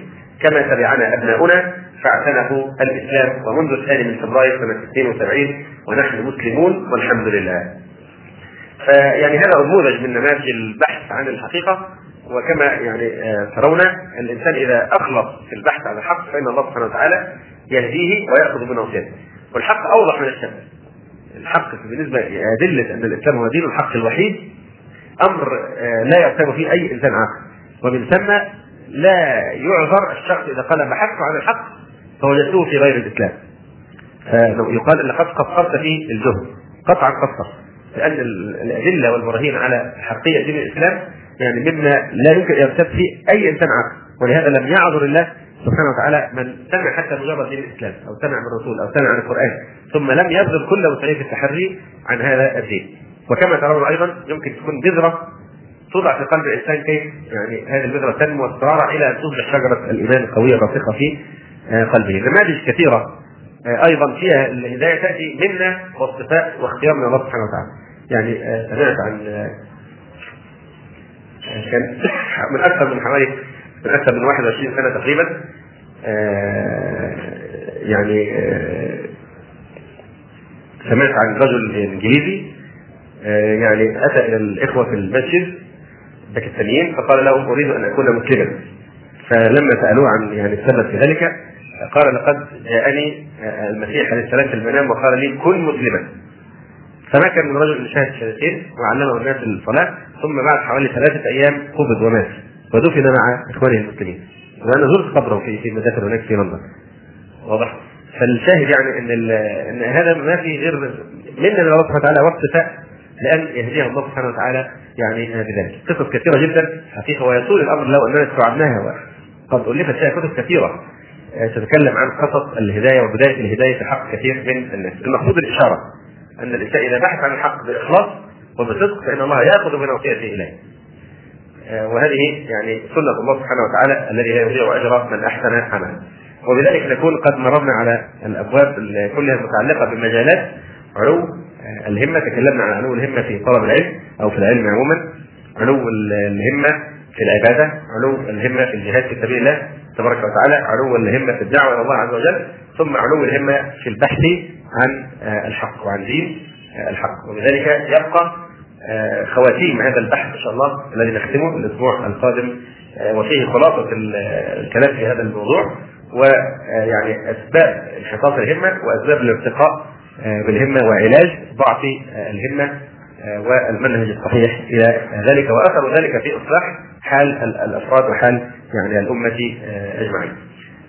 كما تبعنا أبناؤنا فاعتنقوا الإسلام. ومنذ الثاني من فبراير سنة 72 ونحن مسلمون والحمد لله. فيعني هذا نموذج من نماذج البحث عن الحقيقة. وكما يعني ترون الإنسان إذا أخلص في البحث عن الحق فإن الله سبحانه وتعالى يهديه ويأخذ بناصيته والحق أوضح من الشمس الحق بالنسبة ادله أن الإسلام هو دين الحق الوحيد أمر لا يرتاب فيه أي إنسان عاقل ومن ثم لا يعذر الشخص إذا قال بحثت عن الحق فوجدته في غير الإسلام. يقال لقد قصرت في الجهد قطعا قصر لأن الأدلة والبراهين على حقيه دين الإسلام يعني مما لا يمكن أن يرتب فيه أي إنسان عاقل. ولهذا لم يعذر الله سبحانه وتعالى من سمع حتى مجرد دين الإسلام أو سمع من الرسول أو سمع عن القرآن. ثم لم يبذل كل وسائل في التحري عن هذا الدين. وكما ترون أيضا يمكن تكون بذره توضع في قلب الإنسان كيف؟ يعني هذه البذرة تنمو وتترعرع إلى أن تصبح شجرة الإيمان القويه الراسخه في قلبه. نماذج كثيرة أيضا فيها الهداية تأتي منا واصطفاء واختيار من الله سبحانه وتعالى. يعني سمعت عن كان من أكثر من حوالي من أكثر من 21 سنة تقريبا يعني سمعت عن رجل انجليزي يعني أتى إلى الإخوة في المسجد باكستانيين فقال لهم أريد أن أكون مسلما. فلما سالوه عن يعني السبب في ذلك. قال لقد جاءني المسيح عليه السلام في المنام وقال لي كن مسلما. فما كان من رجل شهد شهادتين وعلمه الناس الصلاة ثم بعد حوالي ثلاثة أيام قبض ومات. ودفن مع إخوانه المسلمين. وأنا زرت قبره في في مدافن هناك في لندن. واضح. فالشاهد يعني إن إن هذا ما في غير من الله سبحانه وتعالى واقتفاء لأن يهديها الله سبحانه وتعالى يعني بذلك. قصص كثيرة جدا حقيقة ويطول الامر لو اننا استوعبناها قد ألفت فيها كتب كثيرة. تتكلم عن قصص الهداية وبداية الهداية في حق كثير من الناس. المقصود الإشارة أن الإنسان إذا بحث عن الحق بإخلاص وبصدق فإن الله يأخذ بناصيته إليه. وهذه يعني سنة الله سبحانه وتعالى الذي لا يضيع اجر من أحسن عملا. وبذلك نكون قد مررنا على الأبواب كلها المتعلقة بمجالات علو الهمة تكلمنا عن علو الهمة في طلب العلم أو في العلم عموما. علو الهمة في العبادة علو الهمة في الجهاد في سبيل الله تبارك وتعالى علو الهمة في الدعوة إلى الله عز وجل ثم علو الهمة في البحث عن الحق وعن دين الحق. وبذلك يبقى خواتيم هذا البحث إن شاء الله الذي نختمه الأسبوع القادم وفيه خلاصة الكلام في هذا الموضوع ويعني أسباب انحطاط الهمة وأسباب الارتقاء بالهمة وعلاج ضعف الهمة والمنهج الصحيح إلى ذلك وأثر ذلك في إصلاح حال الأفراد وحال يعني الأمة أجمعين.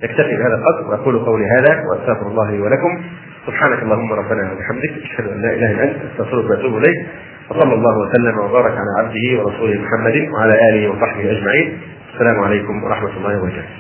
نكتفي بهذا القدر وأقول قولي هذا وأستغفر الله لي ولكم سبحانك اللهم ربنا وبحمدك أشهد أن لا إله إلا أنت أستغفرك وأتوب إليك وصلى الله وسلم وبارك على عبده ورسوله محمد وعلى آله وصحبه أجمعين السلام عليكم ورحمة الله وبركاته.